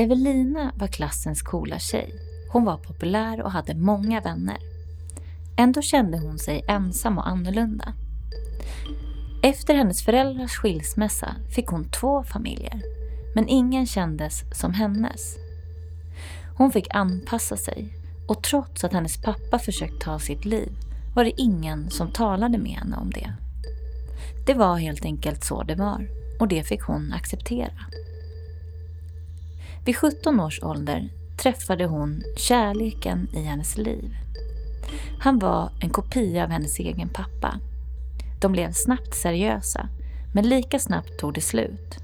Evelina var klassens coola tjej. Hon var populär och hade många vänner. Ändå kände hon sig ensam och annorlunda. Efter hennes föräldrars skilsmässa fick hon två familjer, men ingen kändes som hennes. Hon fick anpassa sig och trots att hennes pappa försökt ta sitt liv var det ingen som talade med henne om det. Det var helt enkelt så det var och det fick hon acceptera. Vid 17 års ålder träffade hon kärleken i hennes liv. Han var en kopia av hennes egen pappa. De blev snabbt seriösa, men lika snabbt tog det slut.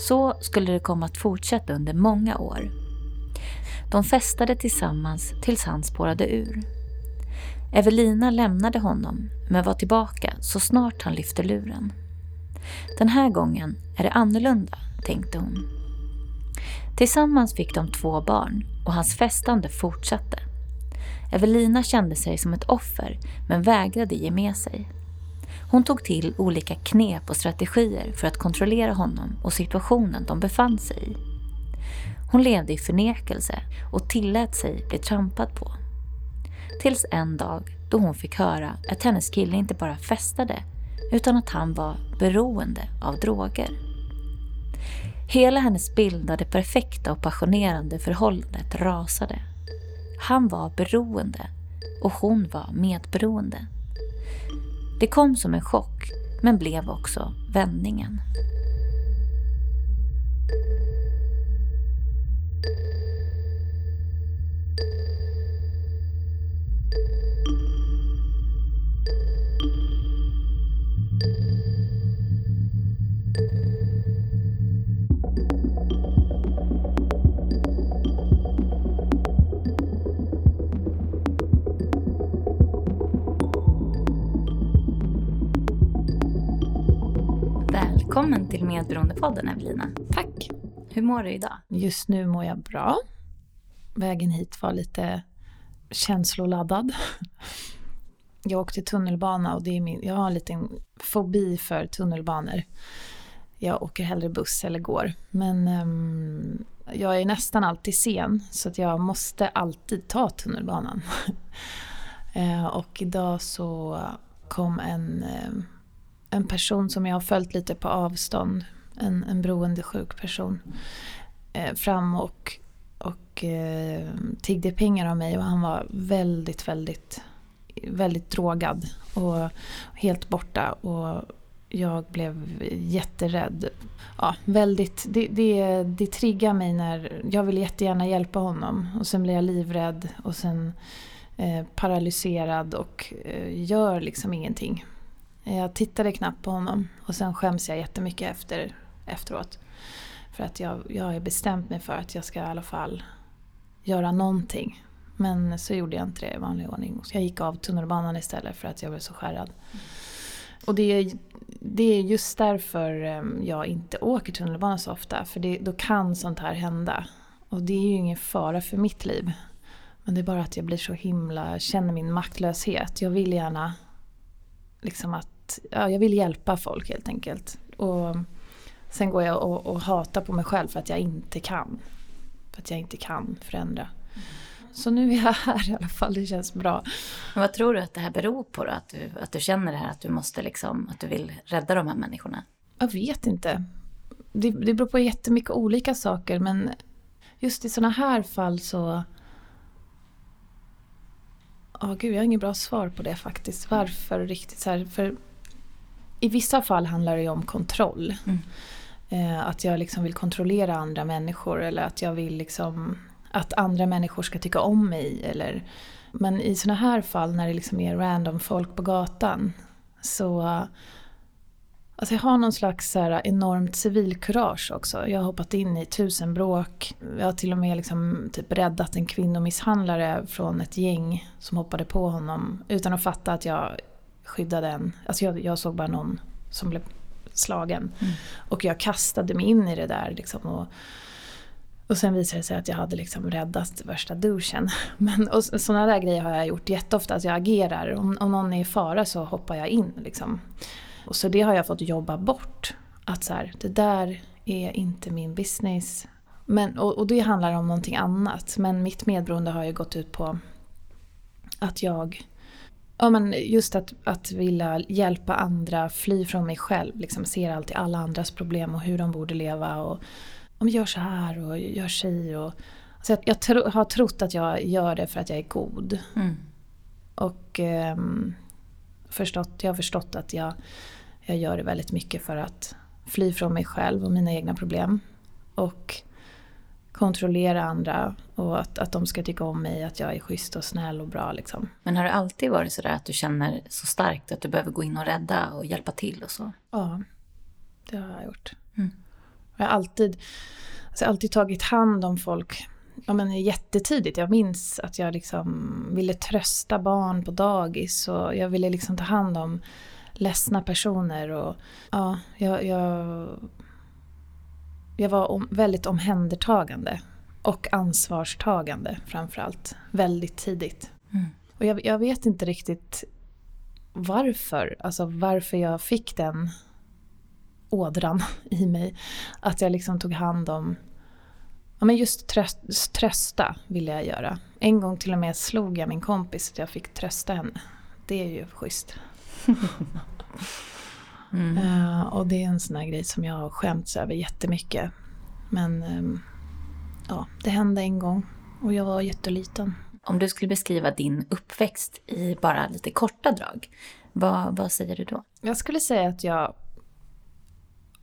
Så skulle det komma att fortsätta under många år. De festade tillsammans tills han spårade ur. Evelina lämnade honom, men var tillbaka så snart han lyfte luren. Den här gången är det annorlunda, tänkte hon. Tillsammans fick de två barn och hans festande fortsatte. Evelina kände sig som ett offer men vägrade ge med sig. Hon tog till olika knep och strategier för att kontrollera honom och situationen de befann sig i. Hon levde i förnekelse och tillät sig bli trampad på. Tills en dag då hon fick höra att hennes kille inte bara festade utan att han var beroende av droger. Hela hennes bild av det perfekta och passionerande förhållandet rasade. Han var beroende och hon var medberoende. Det kom som en chock, men blev också vändningen. Välkommen till Medberoendepodden Evelina. Tack. Hur mår du idag? Just nu mår jag bra. Vägen hit var lite känsloladdad. Jag åkte tunnelbana och det är min, jag har en liten fobi för tunnelbanor. Jag åker hellre buss eller går. Men um, jag är nästan alltid sen så att jag måste alltid ta tunnelbanan. uh, och idag så kom en uh, en person som jag har följt lite på avstånd, en, en beroendesjuk person, eh, fram och, och eh, tiggde pengar av mig och han var väldigt, väldigt, väldigt drogad och helt borta. Och jag blev jätterädd. Ja, väldigt, det, det, det triggar mig när jag vill jättegärna hjälpa honom och sen blir jag livrädd och sen eh, paralyserad och eh, gör liksom ingenting. Jag tittade knappt på honom och sen skäms jag jättemycket efter, efteråt. För att jag, jag har bestämt mig för att jag ska i alla fall göra någonting. Men så gjorde jag inte det i vanlig ordning. Så jag gick av tunnelbanan istället för att jag blev så skärrad. Och det är, det är just därför ehm, jag inte åker tunnelbana så ofta. För det, då kan sånt här hända. Och det är ju ingen fara för mitt liv. Men det är bara att jag blir så himla, känner min maktlöshet. Jag vill gärna liksom att ja, jag vill hjälpa folk helt enkelt. Och sen går jag och, och hatar på mig själv för att jag inte kan. För att jag inte kan förändra. Så nu är jag här i alla fall, det känns bra. Men vad tror du att det här beror på då? Att du, att du känner det här att du måste liksom, att du vill rädda de här människorna? Jag vet inte. Det, det beror på jättemycket olika saker men just i sådana här fall så Ja, oh, gud, jag har inget bra svar på det faktiskt. Varför riktigt så här, För i vissa fall handlar det ju om kontroll. Mm. Eh, att jag liksom vill kontrollera andra människor eller att jag vill liksom att andra människor ska tycka om mig. Eller, men i såna här fall när det liksom är random folk på gatan så Alltså jag har någon slags så här enormt civilkurage också. Jag har hoppat in i tusen bråk. Jag har till och med liksom typ räddat en kvinnomisshandlare från ett gäng som hoppade på honom utan att fatta att jag skydda den. Alltså jag, jag såg bara någon som blev slagen. Mm. Och jag kastade mig in i det där. Liksom, och, och sen visade det sig att jag hade liksom räddat värsta duschen. Men, och sådana där grejer har jag gjort jätteofta. Att jag agerar. Om, om någon är i fara så hoppar jag in. Liksom. Och så det har jag fått jobba bort. Att så här, det där är inte min business. Men, och, och det handlar om någonting annat. Men mitt medberoende har ju gått ut på att jag Ja, men just att, att vilja hjälpa andra, fly från mig själv. Liksom ser alltid alla andras problem och hur de borde leva. Och om gör så här och gör sig. Och, så jag, jag tro, har trott att jag gör det för att jag är god. Mm. Och eh, förstått, jag har förstått att jag, jag gör det väldigt mycket för att fly från mig själv och mina egna problem. Och kontrollera andra och att, att de ska tycka om mig, att jag är schysst och snäll och bra. Liksom. Men har det alltid varit så där att du känner så starkt att du behöver gå in och rädda och hjälpa till och så? Ja, det har jag gjort. Mm. Jag har alltid, alltså alltid tagit hand om folk ja, men jättetidigt. Jag minns att jag liksom ville trösta barn på dagis och jag ville liksom ta hand om ledsna personer. Och, ja, jag, jag, jag var om, väldigt omhändertagande och ansvarstagande framförallt. Väldigt tidigt. Mm. Och jag, jag, vet inte riktigt varför, alltså varför jag fick den ådran i mig. Att jag liksom tog hand om Ja, men just tröst, trösta ville jag göra. En gång till och med slog jag min kompis att jag fick trösta henne. Det är ju schysst. Mm. Uh, och det är en sån här grej som jag har skämts över jättemycket. Men um, ja, det hände en gång och jag var jätteliten. Om du skulle beskriva din uppväxt i bara lite korta drag, vad, vad säger du då? Jag skulle säga att jag...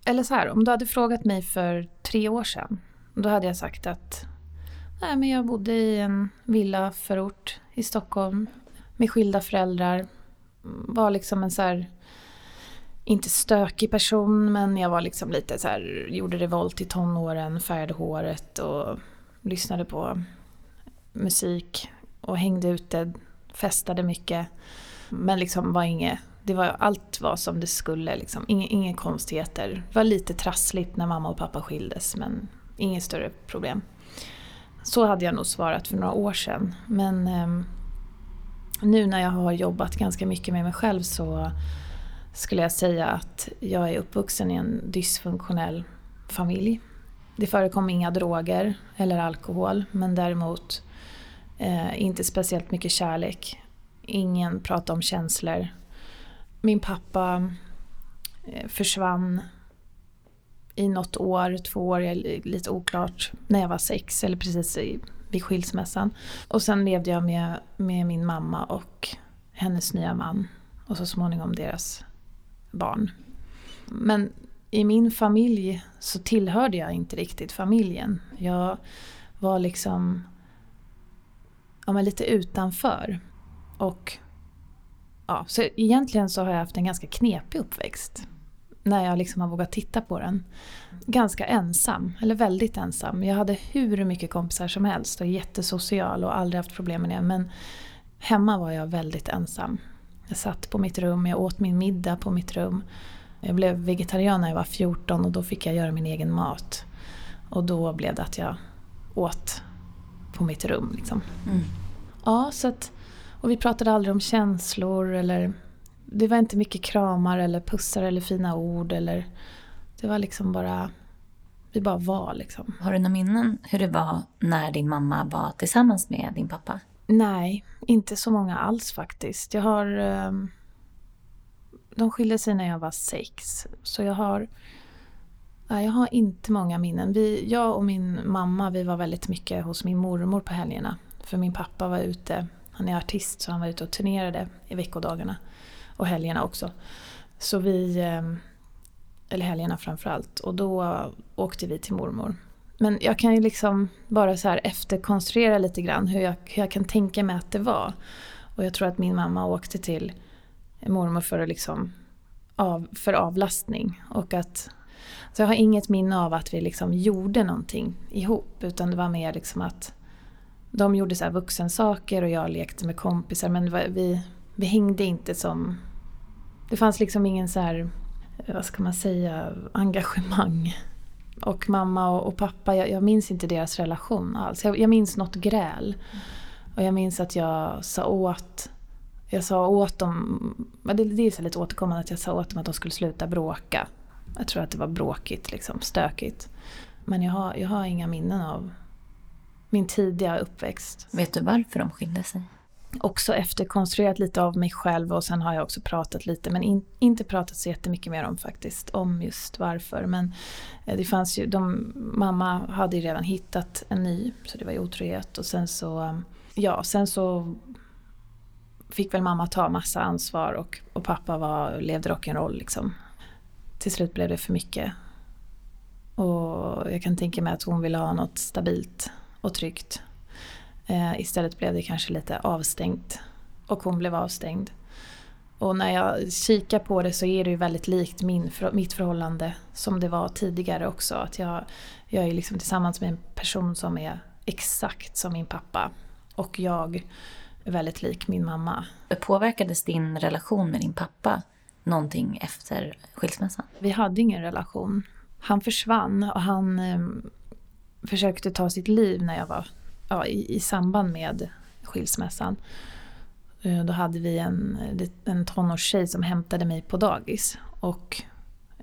Eller så här, om du hade frågat mig för tre år sedan då hade jag sagt att nej, men jag bodde i en villaförort i Stockholm med skilda föräldrar. Var liksom en så här, inte stökig person men jag var liksom lite så här, gjorde revolt i tonåren, färgade håret och lyssnade på musik och hängde ute, festade mycket. Men liksom var inget, det var, allt var som det skulle liksom, inga, inga konstigheter. Det var lite trassligt när mamma och pappa skildes men inget större problem. Så hade jag nog svarat för några år sedan. Men eh, nu när jag har jobbat ganska mycket med mig själv så skulle jag säga att jag är uppvuxen i en dysfunktionell familj. Det förekom inga droger eller alkohol men däremot eh, inte speciellt mycket kärlek. Ingen pratade om känslor. Min pappa eh, försvann i något år, två år, lite oklart, när jag var sex eller precis vid skilsmässan. Och sen levde jag med, med min mamma och hennes nya man och så småningom deras barn. Men i min familj så tillhörde jag inte riktigt familjen. Jag var liksom ja, men lite utanför. Och ja, så egentligen så har jag haft en ganska knepig uppväxt när jag liksom har vågat titta på den. Ganska ensam, eller väldigt ensam. Jag hade hur mycket kompisar som helst och jättesocial och aldrig haft problem med det. Men hemma var jag väldigt ensam. Jag satt på mitt rum, jag åt min middag på mitt rum. Jag blev vegetarian när jag var 14 och då fick jag göra min egen mat. Och då blev det att jag åt på mitt rum. Liksom. Mm. Ja, så att, och vi pratade aldrig om känslor eller det var inte mycket kramar eller pussar eller fina ord. Eller, det var liksom bara... Vi bara var liksom. Har du några minnen hur det var när din mamma var tillsammans med din pappa? Nej, inte så många alls faktiskt. Jag har... Ehm, de skilde sig när jag var sex. Så jag har... Jag har inte många minnen. Vi, jag och min mamma vi var väldigt mycket hos min mormor på helgerna. För min pappa var ute, han är artist så han var ute och turnerade i veckodagarna och helgerna också. Så vi, ehm, eller helgerna framförallt, och då åkte vi till mormor. Men jag kan ju liksom bara så här efterkonstruera lite grann hur jag, hur jag kan tänka mig att det var. Och jag tror att min mamma åkte till mormor för, att liksom av, för avlastning. Och att, så jag har inget minne av att vi liksom gjorde någonting ihop. Utan det var mer liksom att de gjorde så här vuxensaker och jag lekte med kompisar. Men var, vi, vi hängde inte som... Det fanns liksom ingen så här, vad ska man säga, engagemang. Och mamma och, och pappa, jag, jag, minns inte deras relation alls. Jag, jag minns något gräl. Och jag minns att jag sa åt jag sa åt dem, det, det är så lite återkommande att jag sa åt dem att de skulle sluta bråka. Jag tror att det var bråkigt, liksom, stökigt. Men jag har, jag har inga minnen av min tidiga uppväxt. Vet du varför de skilde sig? Också efterkonstruerat lite av mig själv och sen har jag också pratat lite men in, inte pratat så jättemycket mer om faktiskt om just varför. Men eh, det fanns ju, de, mamma hade ju redan hittat en ny så det var ju otrohet och sen så, eh, ja sen så fick väl mamma ta massa ansvar och, och pappa var, levde rock'n'roll liksom. Till slut blev det för mycket. Och jag kan tänka mig att hon ville ha något stabilt och tryggt. Eh, istället blev det kanske lite avstängt. Och hon blev avstängd. Och när jag kikar på det så är det ju väldigt likt min, mitt förhållande som det var tidigare också. Att jag, jag är liksom tillsammans med en person som är exakt som min pappa. Och jag är väldigt lik min mamma. Påverkades din relation med din pappa någonting efter skilsmässan? Vi hade ingen relation. Han försvann och han eh, försökte ta sitt liv när jag var ja, i, i samband med skilsmässan. Eh, då hade vi en, en tonårstjej som hämtade mig på dagis. Och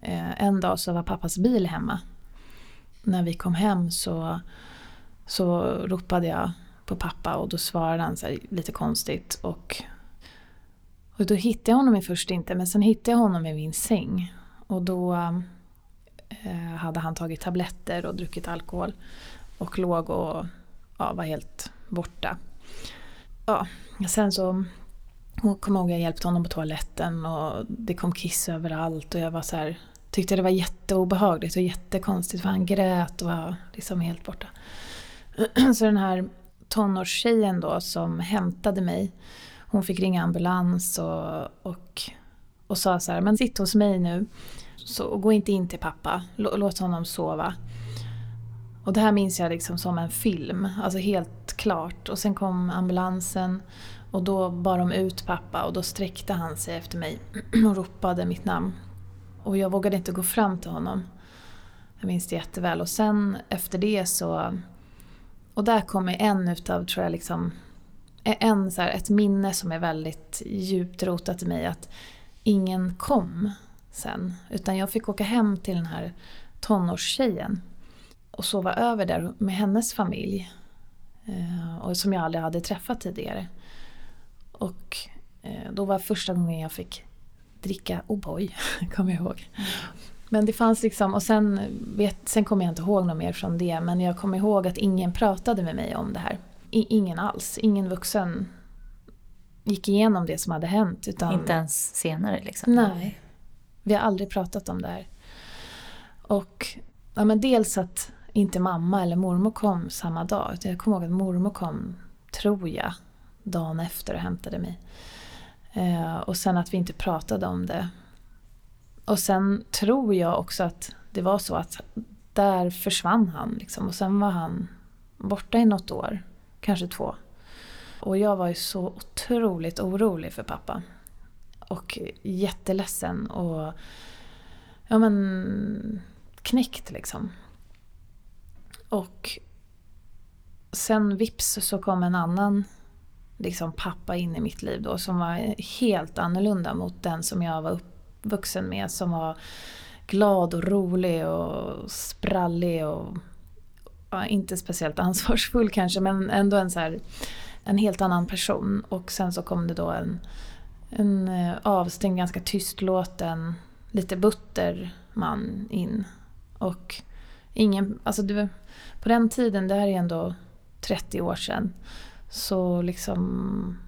eh, en dag så var pappas bil hemma. När vi kom hem så, så ropade jag på pappa och då svarade han så lite konstigt. Och, och då hittade jag honom först inte men sen hittade jag honom i min säng. Och då eh, hade han tagit tabletter och druckit alkohol. Och låg och ja, var helt borta. Ja, sen så jag kom ihåg jag hjälpte honom på toaletten och det kom kiss överallt och jag var så här, tyckte det var jätteobehagligt och jättekonstigt för han grät och var liksom helt borta. Så den här tonårstjejen då som hämtade mig, hon fick ringa ambulans och, och, och sa så här, men sitt hos mig nu så gå inte in till pappa, låt honom sova. Och det här minns jag liksom som en film, alltså helt klart. Och sen kom ambulansen och då bar de ut pappa och då sträckte han sig efter mig och ropade mitt namn. Och jag vågade inte gå fram till honom. Jag minns det jätteväl. Och sen efter det så... Och där kommer en utav, tror jag, liksom... E-, en, så här, ett minne som är väldigt djupt rotat i mig. Att ingen kom sen. Utan jag fick åka hem till den här tonårstjejen och sova över där med hennes familj. Eh, och som jag aldrig hade träffat tidigare. Och eh, då var första gången jag fick dricka O'boy, kommer jag ihåg. Men det fanns liksom, och sen, vet, sen kommer jag inte ihåg något mer från det, men jag kommer ihåg att ingen pratade med mig om det här. I, ingen alls, ingen vuxen gick igenom det som hade hänt. Utan, inte ens senare liksom? Nej. Vi har aldrig pratat om det här. Och ja, men dels att inte mamma eller mormor kom samma dag. Jag kommer ihåg att mormor kom, tror jag, dagen efter och hämtade mig. Eh, och sen att vi inte pratade om det. Och sen tror jag också att det var så att där försvann han liksom. Och sen var han borta i något år, kanske två. Och jag var ju så otroligt orolig för pappa. Och jätteledsen och ja men knäckt liksom. Och sen vips så kom en annan liksom, pappa in i mitt liv då som var helt annorlunda mot den som jag var uppvuxen med. Som var glad och rolig och sprallig och ja, inte speciellt ansvarsfull kanske men ändå en, så här, en helt annan person. Och sen så kom det då en, en eh, avstängd, ganska tystlåten, lite butter man in. Och ingen, alltså det, på den tiden, det här är ändå 30 år sedan, så liksom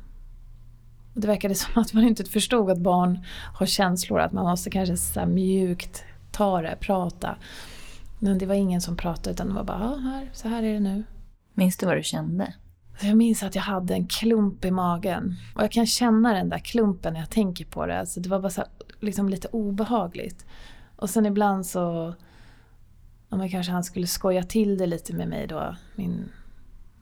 det verkade som att man inte förstod att barn har känslor, att man måste kanske så mjukt ta det, prata. Men det var ingen som pratade utan det var bara, ja, här, så här är det nu. Minns du vad du kände? Jag minns att jag hade en klump i magen. Och jag kan känna den där klumpen när jag tänker på det. Alltså det var bara så här, liksom lite obehagligt. Och sen ibland så ja, men kanske han skulle skoja till det lite med mig då, min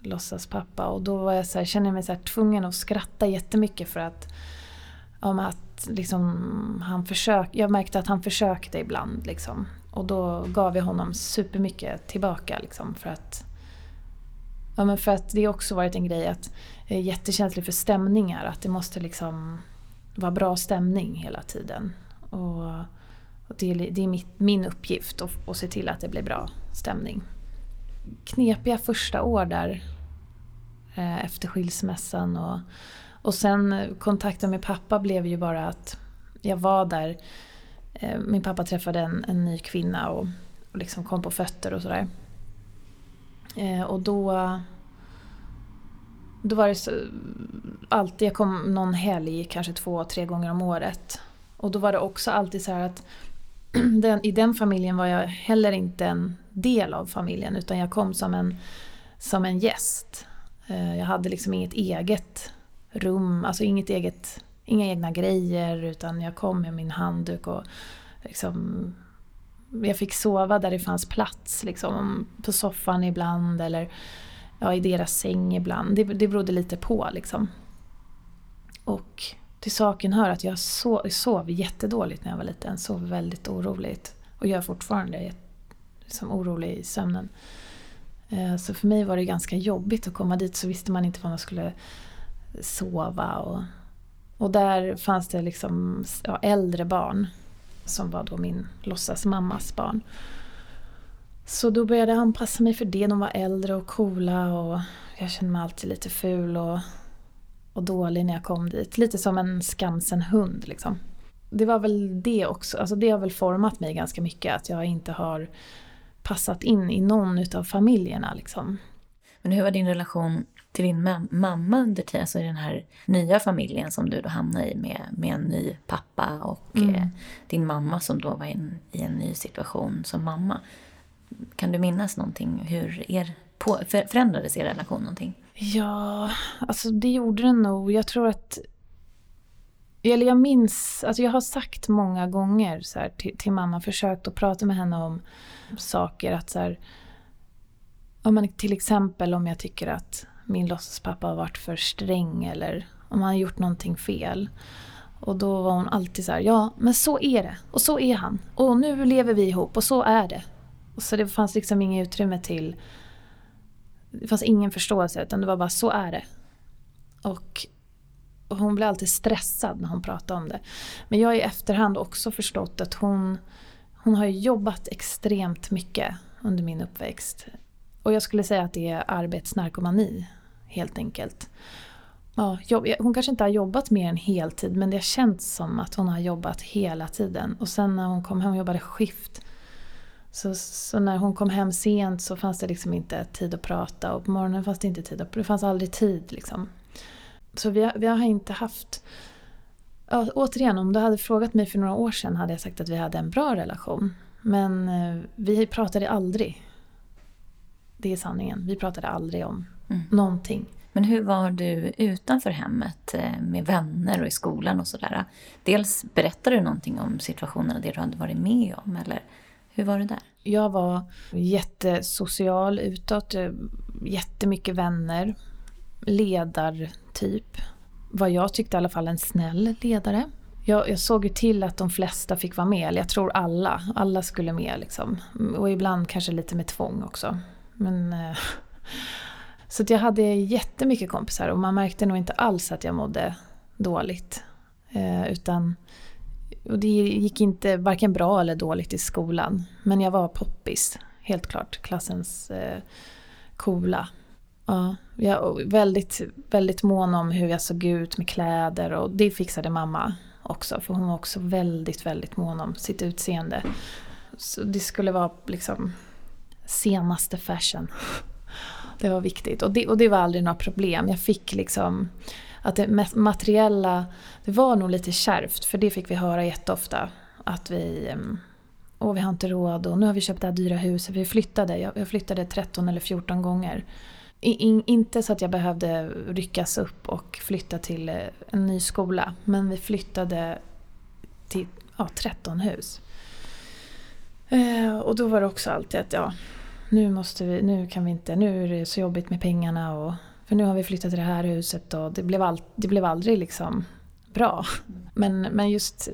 låtsaspappa. Och då var jag så här, kände jag mig så här tvungen att skratta jättemycket för att, om att liksom, han försök, jag märkte att han försökte ibland. Liksom. Och då gav jag honom supermycket tillbaka. Liksom, för att Ja, men för att det har också varit en grej att jag är jättekänslig för stämningar. Att det måste liksom vara bra stämning hela tiden. Och det är, det är mitt, min uppgift att, att se till att det blir bra stämning. Knepiga första år där eh, efter skilsmässan och, och sen eh, kontakten med pappa blev ju bara att jag var där. Eh, min pappa träffade en, en ny kvinna och, och liksom kom på fötter och sådär. Eh, och då då var det så, alltid, jag kom någon helg, kanske två, tre gånger om året. Och då var det också alltid så här att den, i den familjen var jag heller inte en del av familjen utan jag kom som en, som en gäst. Eh, jag hade liksom inget eget rum, alltså inget eget, inga egna grejer utan jag kom med min handduk och liksom jag fick sova där det fanns plats, liksom, på soffan ibland eller ja, i deras säng ibland. Det, det berodde lite på liksom. Och till saken hör att jag sov, sov jättedåligt när jag var liten. Sov väldigt oroligt. Och gör fortfarande. Liksom orolig i sömnen. Eh, så för mig var det ganska jobbigt att komma dit så visste man inte var man skulle sova. Och, och där fanns det liksom ja, äldre barn som var då min låtsasmammas barn. Så då började jag anpassa mig för det. De var äldre och coola och jag kände mig alltid lite ful och, och dålig när jag kom dit. Lite som en skamsen hund liksom. Det var väl det också, alltså det har väl format mig ganska mycket att jag inte har passat in i någon utav familjerna liksom. Men hur var din relation till din mamma under tiden, alltså i den här nya familjen som du då hamnade i med, med en ny pappa och mm. eh, din mamma som då var in, i en ny situation som mamma. Kan du minnas någonting? Hur er, på, förändrades er relation någonting? Ja, alltså det gjorde den nog. Jag tror att... Eller jag minns, alltså jag har sagt många gånger så här, till, till, mamma, försökt att prata med henne om saker. Att så här, om man, till exempel om jag tycker att min låtsaspappa har varit för sträng eller om han har gjort någonting fel. Och då var hon alltid så här, ja men så är det och så är han och nu lever vi ihop och så är det. Så det fanns liksom inget utrymme till... Det fanns ingen förståelse utan det var bara så är det. Och, och hon blev alltid stressad när hon pratade om det. Men jag har i efterhand också förstått att hon, hon har jobbat extremt mycket under min uppväxt. Och jag skulle säga att det är arbetsnarkomani helt enkelt. Ja, hon kanske inte har jobbat mer än heltid men det har känts som att hon har jobbat hela tiden. Och sen när hon kom hem och jobbade skift så, så, när hon kom hem sent så fanns det liksom inte tid att prata och på morgonen fanns det inte tid. Att, det fanns aldrig tid liksom. Så vi har, vi har inte haft... Ja, återigen, om du hade frågat mig för några år sedan hade jag sagt att vi hade en bra relation. Men eh, vi pratade aldrig. Det är sanningen. Vi pratade aldrig om mm. någonting. Men hur var du utanför hemmet eh, med vänner och i skolan och sådär? Dels berättade du någonting om situationerna, det du hade varit med om eller hur var det där? Jag var jättesocial utåt, eh, jättemycket vänner, ledartyp. Vad jag tyckte i alla fall en snäll ledare. Jag, jag såg ju till att de flesta fick vara med, eller jag tror alla. Alla skulle med liksom. Och ibland kanske lite med tvång också. Men, eh, så jag hade jättemycket kompisar och man märkte nog inte alls att jag mådde dåligt. Eh, utan och det gick inte varken bra eller dåligt i skolan. Men jag var poppis, helt klart. Klassens eh, coola. Ja, jag var väldigt, väldigt mån om hur jag såg ut med kläder och det fixade mamma också. För hon var också väldigt, väldigt mån om sitt utseende. Så det skulle vara liksom senaste fashion. Det var viktigt och det, och det var aldrig några problem. Jag fick liksom att det materiella, det var nog lite kärvt för det fick vi höra jätteofta. Att vi, ehm, åh vi har inte råd och nu har vi köpt det här dyra huset. Vi flyttade, jag, flyttade 13 eller 14 gånger. In, inte så att jag behövde ryckas upp och flytta till eh, en ny skola. Men vi flyttade till ja, 13 hus. Eh, och då var det också alltid att ja, nu måste vi, nu kan vi inte, nu är det så jobbigt med pengarna och för nu har vi flyttat till det här huset och det blev, all, det blev aldrig liksom bra. Men, men just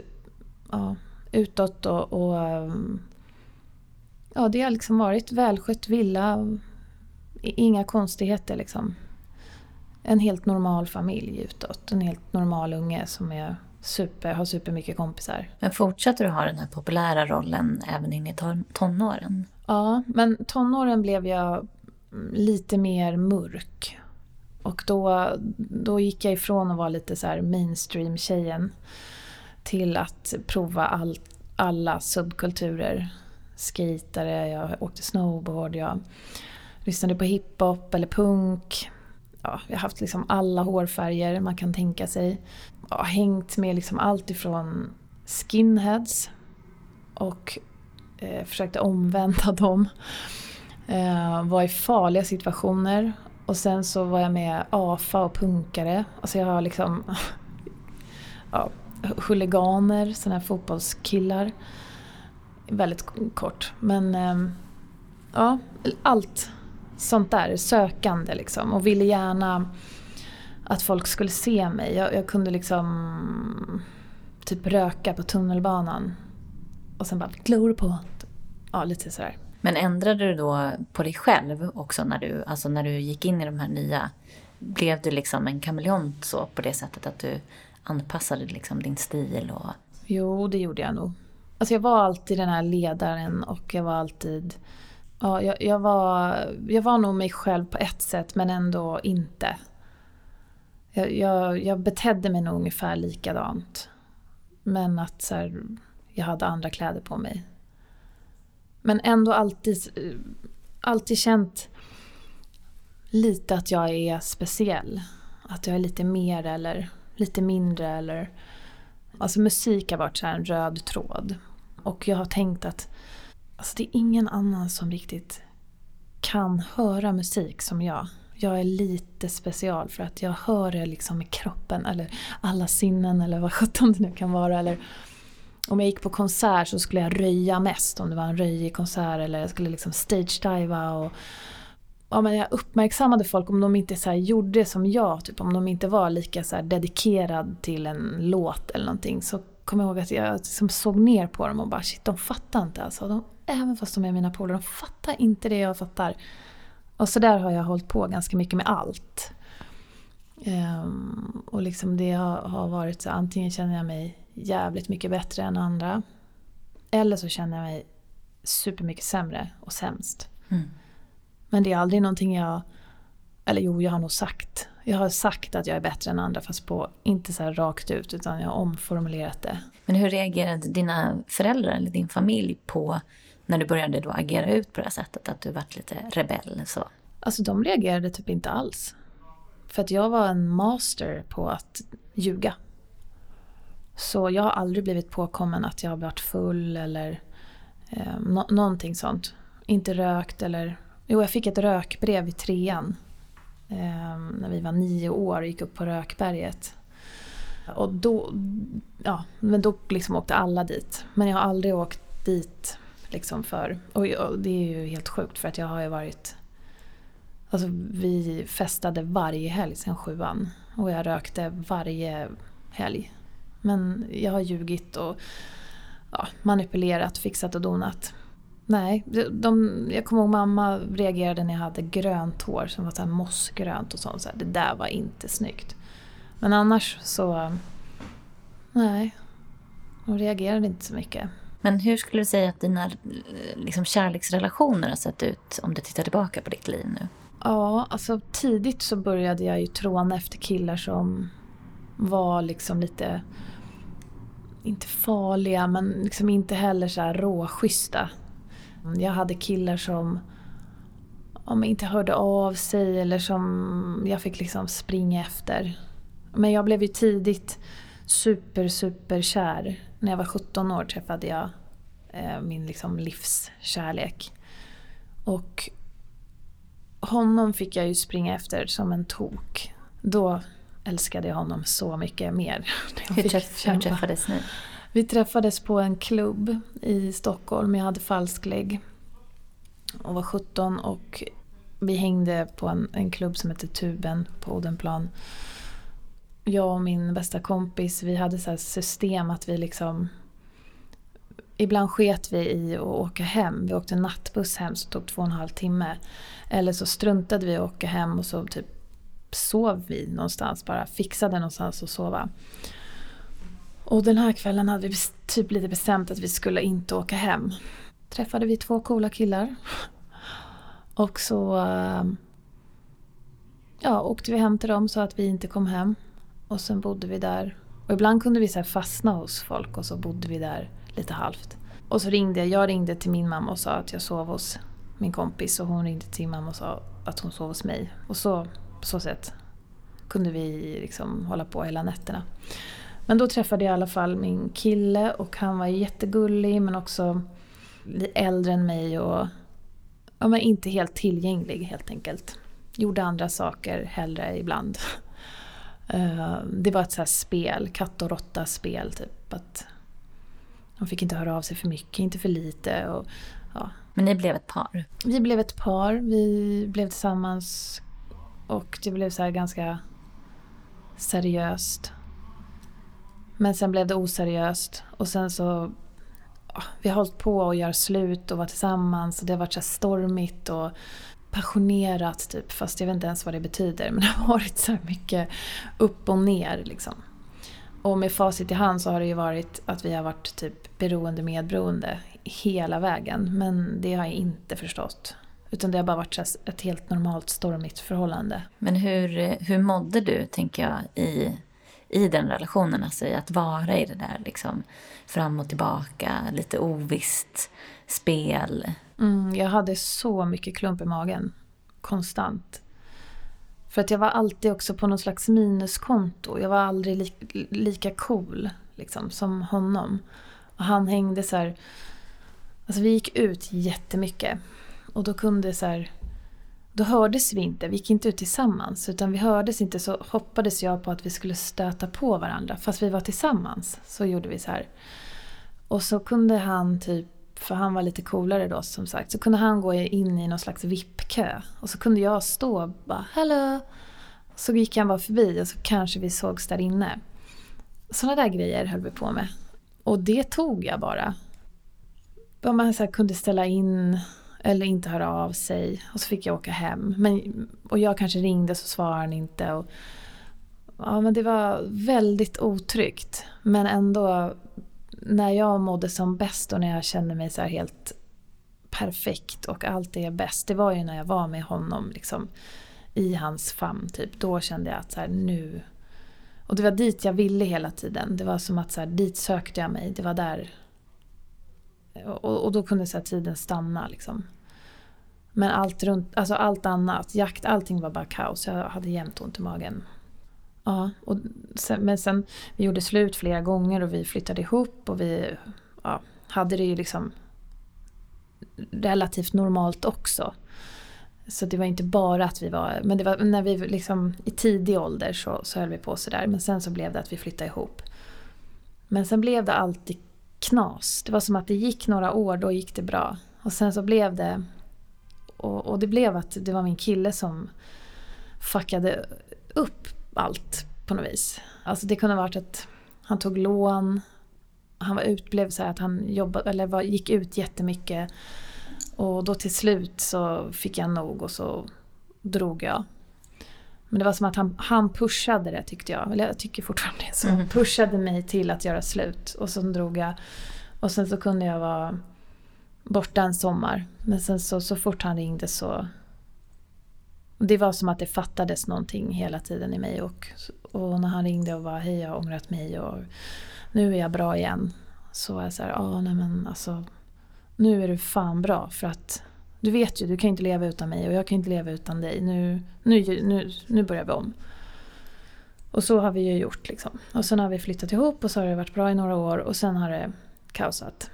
ja, utåt och, och ja, det har liksom varit välskött villa. Inga konstigheter liksom. En helt normal familj utåt. En helt normal unge som är super, har supermycket kompisar. Men fortsatte du ha den här populära rollen även in i ton- tonåren? Ja, men tonåren blev jag lite mer mörk. Och då, då gick jag ifrån att vara lite så här mainstream-tjejen till att prova all, alla subkulturer. Skejtare, jag åkte snowboard, jag lyssnade på hiphop eller punk. Ja, jag har haft liksom alla hårfärger man kan tänka sig. Jag har hängt med liksom allt ifrån skinheads och eh, försökte omvända dem. Eh, var i farliga situationer. Och sen så var jag med AFA och punkare. Alltså jag har liksom ja, huliganer, sådana här fotbollskillar. Väldigt kort. Men ehm, ja, allt sånt där. Sökande liksom. Och ville gärna att folk skulle se mig. Jag, jag kunde liksom typ röka på tunnelbanan. Och sen bara, glor på. Ja, lite sådär. Men ändrade du då på dig själv också när du, alltså när du gick in i de här nya? Blev du liksom en kameleont så på det sättet att du anpassade liksom din stil? Och... Jo, det gjorde jag nog. Alltså jag var alltid den här ledaren och jag var alltid... Ja, jag, jag, var, jag var nog mig själv på ett sätt men ändå inte. Jag, jag, jag betedde mig nog ungefär likadant. Men att så här, jag hade andra kläder på mig. Men ändå alltid, alltid känt lite att jag är speciell. Att jag är lite mer eller lite mindre eller... Alltså musik har varit så en röd tråd. Och jag har tänkt att alltså det är ingen annan som riktigt kan höra musik som jag. Jag är lite special för att jag hör det liksom med kroppen eller alla sinnen eller vad sjutton det nu kan vara. Eller om jag gick på konsert så skulle jag röja mest om det var en röjig konsert eller jag skulle liksom stage-diva och ja, men jag uppmärksammade folk om de inte så gjorde som jag, typ om de inte var lika så dedikerad till en låt eller någonting så kommer jag ihåg att jag liksom såg ner på dem och bara shit, de fattar inte alltså. De, även fast de är mina polare, de fattar inte det jag fattar. Och så där har jag hållit på ganska mycket med allt. Um, och liksom det har, har varit så antingen känner jag mig jävligt mycket bättre än andra. Eller så känner jag mig supermycket sämre och sämst. Mm. Men det är aldrig någonting jag... Eller jo, jag har nog sagt. Jag har sagt att jag är bättre än andra fast på, inte så rakt ut utan jag har omformulerat det. Men hur reagerade dina föräldrar eller din familj på när du började då agera ut på det här sättet? Att du vart lite rebell så? Alltså de reagerade typ inte alls. För att jag var en master på att ljuga. Så jag har aldrig blivit påkommen att jag har varit full eller eh, no någonting sånt. Inte rökt eller... Jo, jag fick ett rökbrev i trean. Eh, när vi var nio år och gick upp på Rökberget. Och då, ja, men då liksom åkte alla dit. Men jag har aldrig åkt dit liksom för... Och, och det är ju helt sjukt för att jag har ju varit... Alltså vi festade varje helg sen sjuan. Och jag rökte varje helg. Men jag har ljugit och ja, manipulerat, fixat och donat. Nej, de, jag kommer ihåg mamma reagerade när jag hade grönt hår som var så här mossgrönt och sånt. Så här, det där var inte snyggt. Men annars så... Nej, hon reagerade inte så mycket. Men hur skulle du säga att dina liksom, kärleksrelationer har sett ut om du tittar tillbaka på ditt liv nu? Ja, alltså tidigt så började jag ju tråna efter killar som var liksom lite inte farliga men liksom inte heller så här råschyssta. Jag hade killar som om inte hörde av sig eller som jag fick liksom springa efter. Men jag blev ju tidigt super, super kär. När jag var 17 år träffade jag eh, min liksom livskärlek. Och honom fick jag ju springa efter som en tok. Då älskade jag honom så mycket mer. Hur, träff, hur träffades ni? Vi träffades på en klubb i Stockholm. Jag hade falsklägg och var 17 och vi hängde på en, en klubb som heter Tuben på Odenplan. Jag och min bästa kompis, vi hade så system att vi liksom Ibland sket vi i att åka hem. Vi åkte nattbuss hem som tog två och en halv timme. Eller så struntade vi i att åka hem och så typ sov vi någonstans bara. Fixade någonstans att sova. Och den här kvällen hade vi typ lite bestämt att vi skulle inte åka hem. Träffade vi två coola killar. Och så ehm, ja, åkte vi hem till dem så att vi inte kom hem. Och sen bodde vi där. Och ibland kunde vi så fastna hos folk och så bodde vi där lite halvt. Och så ringde jag, jag ringde till min mamma och sa att jag sov hos min kompis och hon ringde till mamma och sa att hon sov hos mig. Och så, på så sätt kunde vi liksom hålla på hela nätterna. Men då träffade jag i alla fall min kille och han var jättegullig men också äldre än mig och ja, men inte helt tillgänglig helt enkelt. Gjorde andra saker hellre ibland. Eh, det var ett så spel, katt och råtta spel typ. Att de fick inte höra av sig för mycket, inte för lite. Och, ja. Men ni blev ett par? Vi blev ett par, vi blev tillsammans och det blev så ganska seriöst. Men sen blev det oseriöst och sen så ah, vi har hållit på att göra slut och vara tillsammans och det har varit så stormigt och passionerat typ, fast jag vet inte ens vad det betyder. Men det har varit så mycket upp och ner liksom. Och med facit i hand så har det ju varit att vi har varit typ beroende medberoende hela vägen. Men det har jag inte förstått. Utan det har bara varit ett helt normalt stormigt förhållande. Men hur, hur mådde du, tänker jag, i, i den relationen? Alltså i att vara i det där liksom fram och tillbaka, lite ovisst spel. Mm, jag hade så mycket klump i magen. Konstant. För att jag var alltid också på någon slags minuskonto. Jag var aldrig li lika cool liksom, som honom. Och han hängde så här... Alltså vi gick ut jättemycket. Och då kunde så här... Då hördes vi inte, vi gick inte ut tillsammans. Utan vi hördes inte så hoppades jag på att vi skulle stöta på varandra. Fast vi var tillsammans så gjorde vi så här. Och så kunde han typ för han var lite coolare då som sagt, så kunde han gå in i någon slags VIP-kö. Och så kunde jag stå och bara ”Hallå!” Så gick han bara förbi och så kanske vi sågs där inne. Sådana där grejer höll vi på med. Och det tog jag bara. Om man så kunde ställa in eller inte höra av sig. Och så fick jag åka hem. Men, och jag kanske ringde så svarade han inte. Och, ja, men det var väldigt otryggt. Men ändå när jag mådde som bäst och när jag kände mig så helt perfekt och allt är bäst. Det var ju när jag var med honom liksom, i hans famn. Typ. Då kände jag att så här, nu... Och det var dit jag ville hela tiden. Det var som att så här, dit sökte jag mig. Det var där. Och, och då kunde så här, tiden stanna liksom. Men allt runt, alltså allt annat, jakt, allting var bara kaos. Jag hade jämt ont i magen. Ja, och sen, men sen vi gjorde slut flera gånger och vi flyttade ihop och vi ja, hade det ju liksom relativt normalt också. Så det var inte bara att vi var, men det var när vi liksom i tidig ålder så, så höll vi på sådär. Men sen så blev det att vi flyttade ihop. Men sen blev det alltid knas. Det var som att det gick några år, då gick det bra. Och sen så blev det, och, och det blev att det var min kille som fuckade upp allt på något vis. Alltså det kunde ha varit att han tog lån, han var ut, blev så att han jobbade, eller var, gick ut jättemycket. Och då till slut så fick jag nog och så drog jag. Men det var som att han, han pushade det tyckte jag. Eller jag tycker fortfarande det. Så mm. pushade mig till att göra slut. Och så drog jag. Och sen så kunde jag vara borta en sommar. Men sen så, så fort han ringde så det var som att det fattades någonting hela tiden i mig. Och, och när han ringde och var hej jag har ångrat mig och nu är jag bra igen. Så var jag så här, ja nej men alltså nu är du fan bra för att du vet ju, du kan inte leva utan mig och jag kan inte leva utan dig. Nu, nu, nu, nu börjar vi om. Och så har vi ju gjort liksom. Och sen har vi flyttat ihop och så har det varit bra i några år och sen har det kaosat.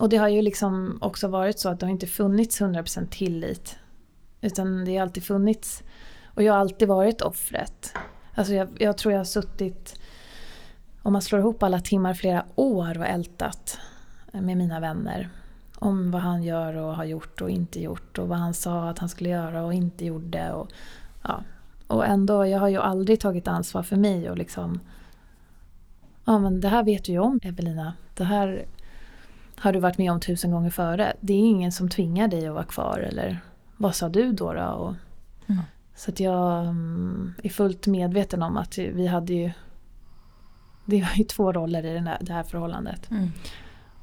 Och det har ju liksom också varit så att det har inte funnits 100% tillit utan det har alltid funnits. Och jag har alltid varit offret. Alltså jag, jag tror jag har suttit, om man slår ihop alla timmar, flera år och ältat med mina vänner. Om vad han gör och har gjort och inte gjort och vad han sa att han skulle göra och inte gjorde. Och, ja. och ändå, jag har ju aldrig tagit ansvar för mig och liksom Ja men det här vet du ju om Evelina. Det här har du varit med om tusen gånger före. Det är ingen som tvingar dig att vara kvar eller vad sa du då? då? Och, mm. Så att jag um, är fullt medveten om att vi hade ju Det var ju två roller i den här, det här förhållandet. Mm.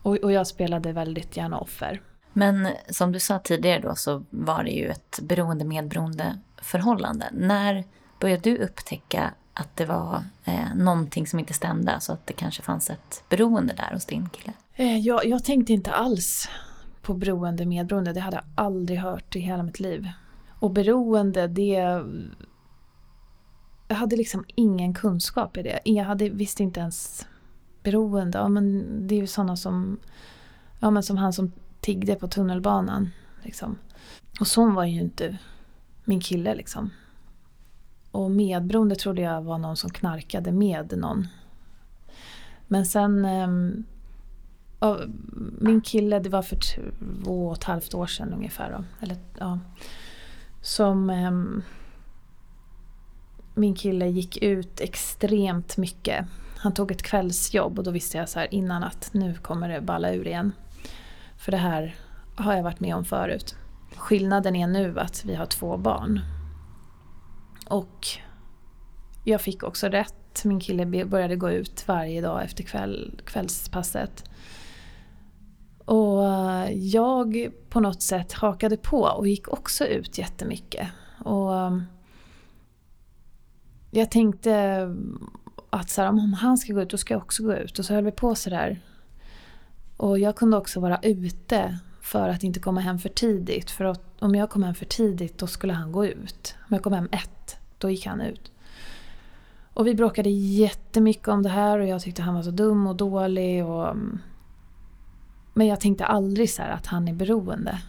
Och, och jag spelade väldigt gärna offer. Men som du sa tidigare då så var det ju ett beroende-medberoende förhållande. När började du upptäcka att det var eh, någonting som inte stämde? Alltså att det kanske fanns ett beroende där hos din kille? Eh, jag, jag tänkte inte alls på beroende medberoende. Det hade jag aldrig hört i hela mitt liv. Och beroende, det... Jag hade liksom ingen kunskap i det. Jag hade, visste inte ens beroende. Ja, men det är ju sådana som, ja, men som han som tiggde på tunnelbanan. Liksom. Och sån var ju inte min kille liksom. Och medberoende trodde jag var någon som knarkade med någon. Men sen... Ehm, min kille, det var för två och ett halvt år sedan ungefär. Då. Eller, ja, som... Eh, min kille gick ut extremt mycket. Han tog ett kvällsjobb och då visste jag så här innan att nu kommer det balla ur igen. För det här har jag varit med om förut. Skillnaden är nu att vi har två barn. Och jag fick också rätt. Min kille började gå ut varje dag efter kväll, kvällspasset. Och eh, jag på något sätt hakade på och gick också ut jättemycket. Och eh, jag tänkte att så här, om han ska gå ut, då ska jag också gå ut. Och så höll vi på sådär. Och jag kunde också vara ute för att inte komma hem för tidigt. För att om jag kom hem för tidigt, då skulle han gå ut. Om jag kom hem ett, då gick han ut. Och vi bråkade jättemycket om det här och jag tyckte han var så dum och dålig. Och... Mm, men jag tänkte aldrig så att han är beroende.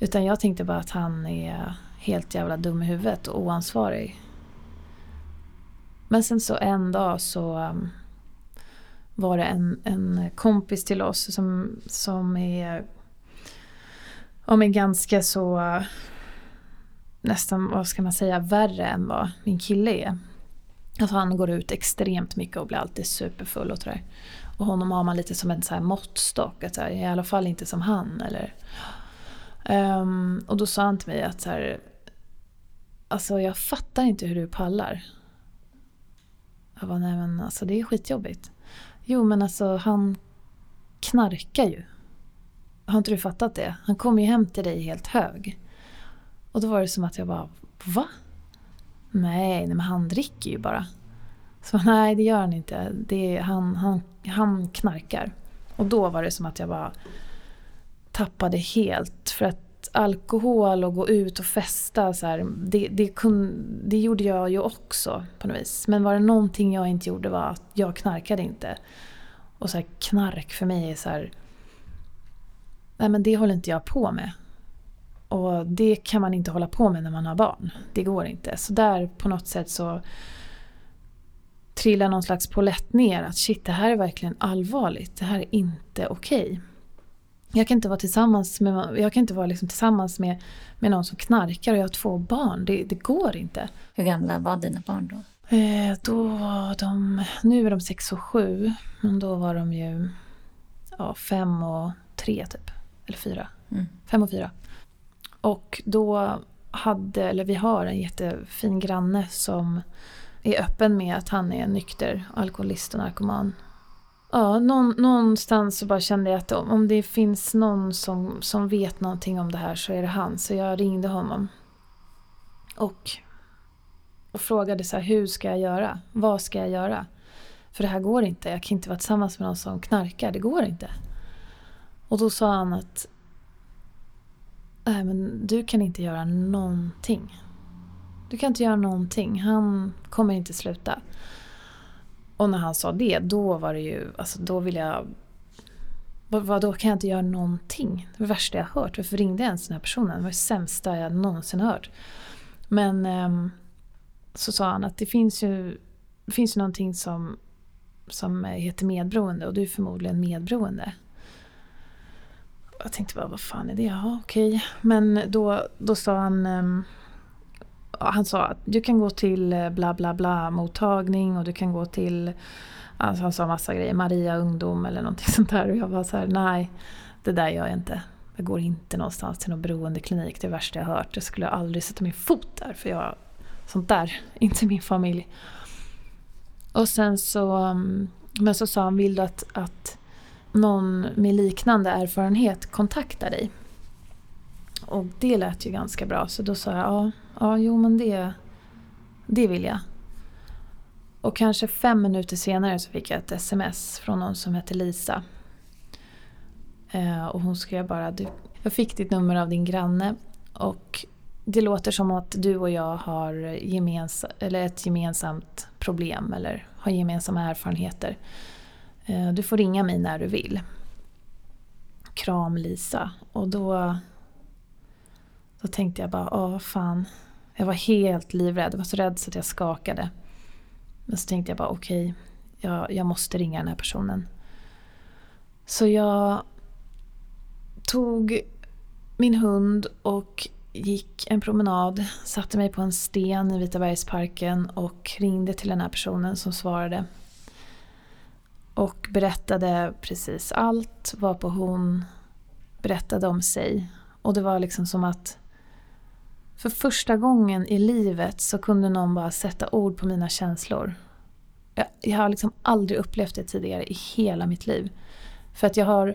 Utan jag tänkte bara att han är helt jävla dum i huvudet och oansvarig. Men sen så en dag så um, var det en, en kompis till oss som, som är, ja, är ganska så uh, nästan, vad ska man säga, värre än vad min kille är. Alltså han går ut extremt mycket och blir alltid superfull och sådär. Och honom har man lite som en så här måttstock, att så här, i alla fall inte som han. Eller, um, och då sa han till mig att så här, alltså jag fattar inte hur du pallar. Jag bara, nej men alltså det är skitjobbigt. Jo men alltså han knarkar ju. Har inte du fattat det? Han kommer ju hem till dig helt hög. Och då var det som att jag bara, va? Nej, nej men han dricker ju bara. Så nej, det gör han inte. Det är, han, han, han knarkar. Och då var det som att jag bara tappade helt. För att alkohol och gå ut och festa, så här, det, det, kun, det gjorde jag ju också på något vis. Men var det någonting jag inte gjorde var att jag knarkade inte. Och så här, knark för mig är så här, nej men det håller inte jag på med. Och det kan man inte hålla på med när man har barn. Det går inte. Så där på något sätt så trillar någon slags polett ner att shit det här är verkligen allvarligt. Det här är inte okej. Okay jag kan inte vara tillsammans med, jag kan inte vara liksom tillsammans med, med någon som knarkar och jag har två barn. Det, det går inte. Hur gamla var dina barn då? Eh, då var de, nu är de sex och sju, men då var de ju ja, fem och tre typ. Eller fyra. Mm. Fem och fyra. Och då hade, eller vi har en jättefin granne som är öppen med att han är nykter, alkoholist och narkoman. Ja, någon, någonstans så bara kände jag att om, om det finns någon som, som vet någonting om det här så är det han. Så jag ringde honom. Och, och frågade så här, hur ska jag göra? Vad ska jag göra? För det här går inte. Jag kan inte vara tillsammans med någon som knarkar. Det går inte. Och då sa han att Nej, men du kan inte göra någonting. Du kan inte göra någonting. Han kommer inte sluta. Och när han sa det, då var det ju, alltså då vill jag... Vad, då kan jag inte göra någonting? Det var det värsta jag har hört. Varför ringde jag ens den här personen? Det var det sämsta jag någonsin har hört. Men eh, så sa han att det finns ju, det finns ju någonting som, som heter medberoende och du är förmodligen medberoende. Jag tänkte bara, vad fan är det? Ja, okej. Men då, då sa han ehm, han sa att du kan gå till eh, bla bla bla mottagning och du kan gå till, alltså han sa massa grejer, Maria ungdom eller någonting sånt där. Och jag var så här, nej det där gör jag inte. Jag går inte någonstans till någon beroendeklinik, det är det värsta jag har hört. Jag skulle aldrig sätta min fot där för jag, sånt där, inte min familj. Och sen så, mm, men så sa han, vill du att, att någon med liknande erfarenhet kontaktar dig? Och det lät ju ganska bra så då sa jag ja, ja jo men det, det vill jag. Och kanske fem minuter senare så fick jag ett sms från någon som hette Lisa. Eh, och hon skrev bara du, jag fick ditt nummer av din granne och det låter som att du och jag har gemens eller ett gemensamt problem eller har gemensamma erfarenheter. Eh, du får ringa mig när du vill. Kram Lisa. Och då, då tänkte jag bara, åh fan. Jag var helt livrädd, jag var så rädd så att jag skakade. Men så tänkte jag bara, okej, okay, jag, jag måste ringa den här personen. Så jag tog min hund och gick en promenad, satte mig på en sten i Vitabergsparken och ringde till den här personen som svarade. Och berättade precis allt, varpå hon berättade om sig. Och det var liksom som att för första gången i livet så kunde någon bara sätta ord på mina känslor. Jag, jag har liksom aldrig upplevt det tidigare i hela mitt liv. För att jag har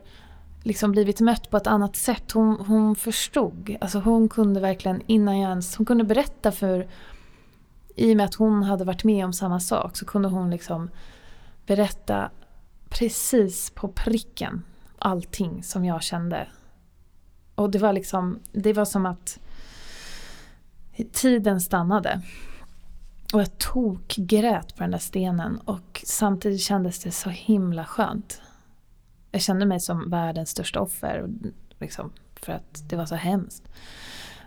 liksom blivit mött på ett annat sätt. Hon, hon förstod. Alltså hon kunde verkligen innan jag ens... Hon kunde berätta för... I och med att hon hade varit med om samma sak så kunde hon liksom berätta precis på pricken allting som jag kände. Och det var liksom... Det var som att tiden stannade. Och jag tog grät på den där stenen och samtidigt kändes det så himla skönt jag kände mig som världens största offer. Liksom, för att det var så hemskt.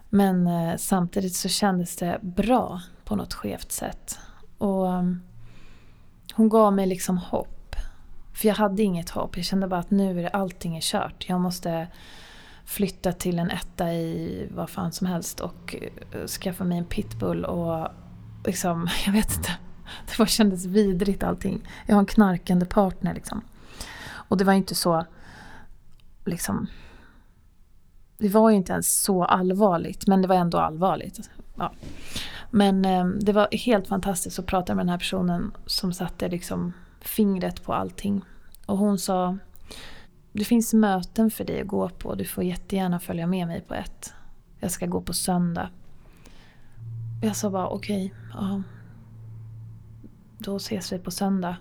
Men eh, samtidigt så kändes det bra på något skevt sätt. Och um, hon gav mig liksom hopp. För jag hade inget hopp. Jag kände bara att nu är det, allting är kört. Jag måste flytta till en etta i vad fan som helst och eh, skaffa mig en pitbull och liksom, jag vet inte. Det bara kändes vidrigt allting. Jag har en knarkande partner liksom. Och det var ju inte så, liksom, det var ju inte ens så allvarligt, men det var ändå allvarligt. Ja. Men eh, det var helt fantastiskt att prata med den här personen som satte liksom fingret på allting. Och hon sa, det finns möten för dig att gå på, du får jättegärna följa med mig på ett. Jag ska gå på söndag. Jag sa bara okej, okay, ja. Då ses vi på söndag.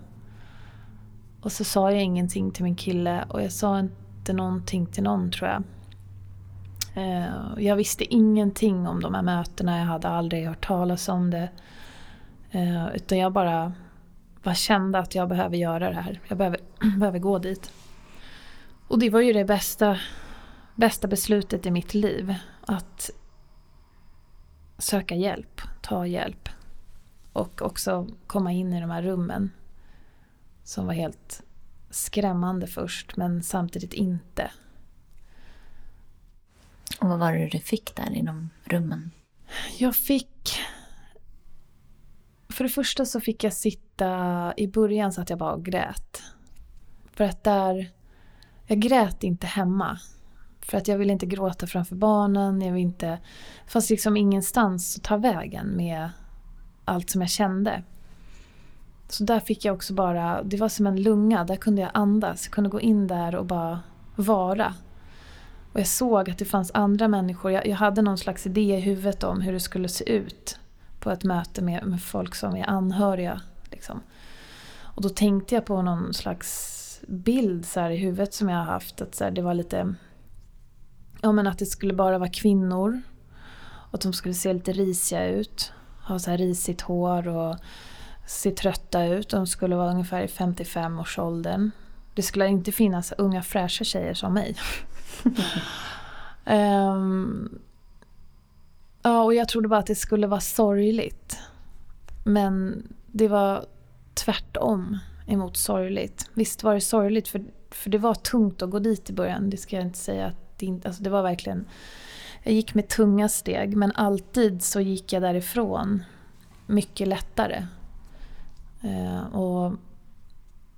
Och så sa jag ingenting till min kille och jag sa inte någonting till någon tror jag. Eh, jag visste ingenting om de här mötena, jag hade aldrig hört talas om det. Eh, utan jag bara, bara kände att jag behöver göra det här. Jag behöver, behöver gå dit. Och det var ju det bästa, bästa beslutet i mitt liv. Att söka hjälp, ta hjälp. Och också komma in i de här rummen som var helt skrämmande först men samtidigt inte. Och vad var det du fick där i de rummen? Jag fick... För det första så fick jag sitta... I början så att jag bara grät. För att där... Jag grät inte hemma. För att jag ville inte gråta framför barnen. Jag vill inte... Det fanns liksom ingenstans att ta vägen med allt som jag kände. Så där fick jag också bara, det var som en lunga, där kunde jag andas. Jag kunde gå in där och bara vara. Och jag såg att det fanns andra människor. Jag, jag hade någon slags idé i huvudet om hur det skulle se ut på ett möte med, med folk som är anhöriga. Liksom. Och då tänkte jag på någon slags bild så i huvudet som jag har haft. Att så här, det var lite... Ja men att det skulle bara vara kvinnor. Och att de skulle se lite risiga ut. Ha så här risigt hår och se trötta ut. De skulle vara ungefär i 55-årsåldern. Det skulle inte finnas unga fräscha tjejer som mig. um, ja, och jag trodde bara att det skulle vara sorgligt. Men det var tvärtom emot sorgligt. Visst var det sorgligt för, för det var tungt att gå dit i början. Det ska jag inte säga att det inte... Alltså det var verkligen... Jag gick med tunga steg men alltid så gick jag därifrån mycket lättare. Eh, och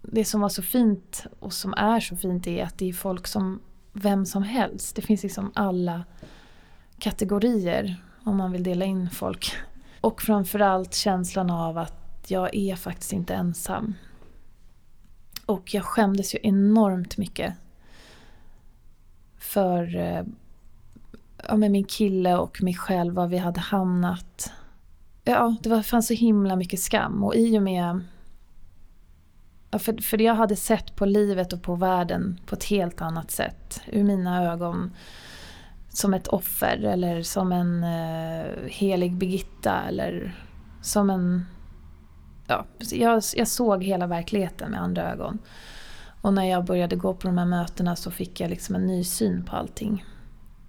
det som var så fint och som är så fint är att det är folk som vem som helst. Det finns liksom alla kategorier om man vill dela in folk. Och framförallt känslan av att att jag är faktiskt inte ensam. Och jag skämdes ju enormt mycket. För eh, ja, med min kille och mig själv, var vi hade hamnat. Ja, det var, fanns så himla mycket skam. Och i och med... Ja, för, för jag hade sett på livet och på världen på ett helt annat sätt. Ur mina ögon. Som ett offer eller som en eh, helig Birgitta eller som en... Ja, jag, jag såg hela verkligheten med andra ögon. Och när jag började gå på de här mötena så fick jag liksom en ny syn på allting.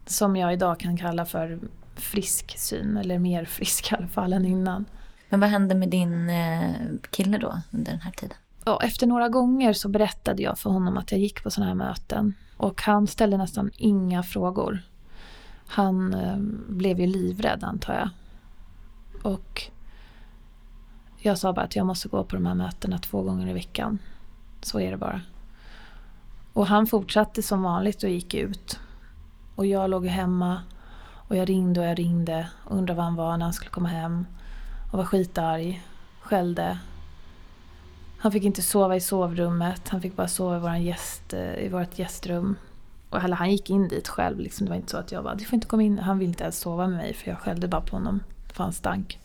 Som jag idag kan kalla för frisk syn, eller mer frisk i alla fall än innan. Men vad hände med din eh, kille då under den här tiden? Ja, efter några gånger så berättade jag för honom att jag gick på sådana här möten. Och han ställde nästan inga frågor. Han eh, blev ju livrädd antar jag. Och jag sa bara att jag måste gå på de här mötena två gånger i veckan. Så är det bara. Och han fortsatte som vanligt och gick ut. Och jag låg hemma och jag ringde och jag ringde och undrade var han var när han skulle komma hem. Och var skitarg, skällde. Han fick inte sova i sovrummet, han fick bara sova i, våran gäst, eh, i vårt gästrum. Och eller han gick in dit själv, liksom. det var inte så att jag bara, du får inte komma in. Han ville inte ens sova med mig för jag skällde bara på honom, för han stank.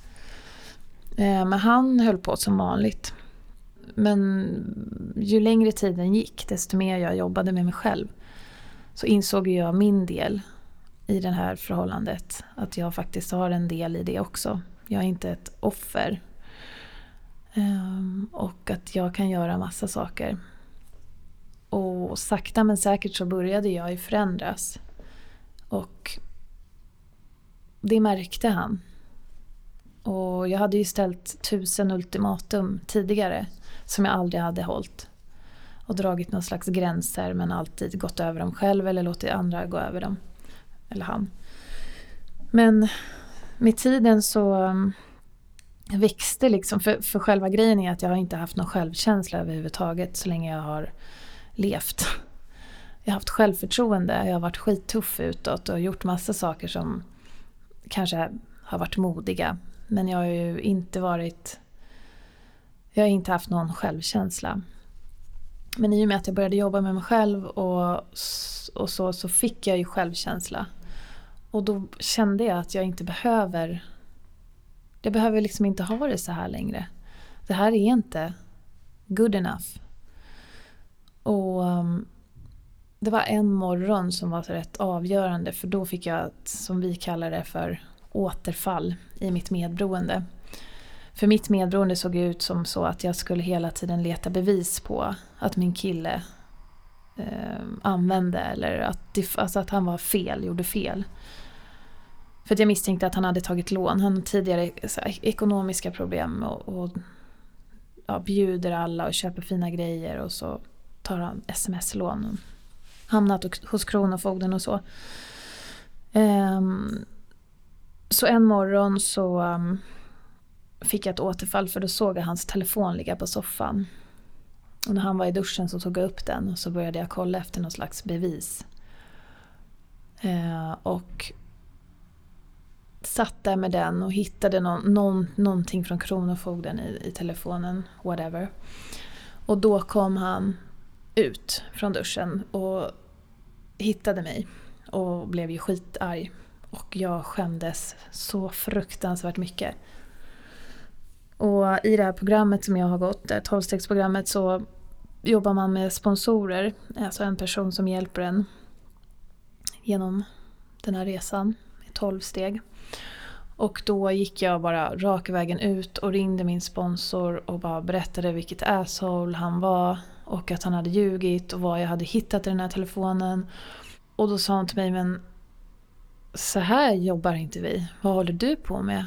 Eh, men han höll på som vanligt. Men ju längre tiden gick, desto mer jag jobbade med mig själv, så insåg jag min del i det här förhållandet. Att jag faktiskt har en del i det också. Jag är inte ett offer. Ehm, och att jag kan göra massa saker. Och sakta men säkert så började jag ju förändras. Och det märkte han. Och jag hade ju ställt tusen ultimatum tidigare som jag aldrig hade hållit. Och dragit någon slags gränser men alltid gått över dem själv eller låtit andra gå över dem. Eller han. Men med tiden så um, växte liksom, för, för själva grejen är att jag har inte haft någon självkänsla överhuvudtaget så länge jag har levt. Jag har haft självförtroende, jag har varit skittuff utåt och gjort massa saker som kanske har varit modiga. Men jag har ju inte varit... Jag har inte haft någon självkänsla. Men i och med att jag började jobba med mig själv och, och så, så fick jag ju självkänsla. Och då kände jag att jag inte behöver... Jag behöver liksom inte ha det så här längre. Det här är inte good enough. Och um, det var en morgon som var rätt avgörande för då fick jag, som vi kallar det för, återfall i mitt medberoende. För mitt medberoende såg ut som så att jag skulle hela tiden leta bevis på att min kille eh, använde eller att, alltså att han var fel, gjorde fel. För att jag misstänkte att han hade tagit lån. Han hade tidigare här, ekonomiska problem och, och ja, bjuder alla och köper fina grejer och så tar han sms-lån. Hamnat hos Kronofogden och så. Um, så en morgon så um, fick jag ett återfall för då såg jag hans telefon ligga på soffan. Och när han var i duschen så tog jag upp den och så började jag kolla efter någon slags bevis. Eh, och satt där med den och hittade någon, någon, någonting från Kronofogden i, i telefonen, whatever. Och då kom han ut från duschen och hittade mig och blev ju skitarg. Och jag skämdes så fruktansvärt mycket. Och i det här programmet som jag har gått, det 12-stegsprogrammet, så jobbar man med sponsorer. Alltså en person som hjälper en genom den här resan i 12 steg. Och då gick jag bara raka vägen ut och ringde min sponsor och bara berättade vilket asshole han var och att han hade ljugit och vad jag hade hittat i den här telefonen. Och då sa han till mig, men så här jobbar inte vi. Vad håller du på med?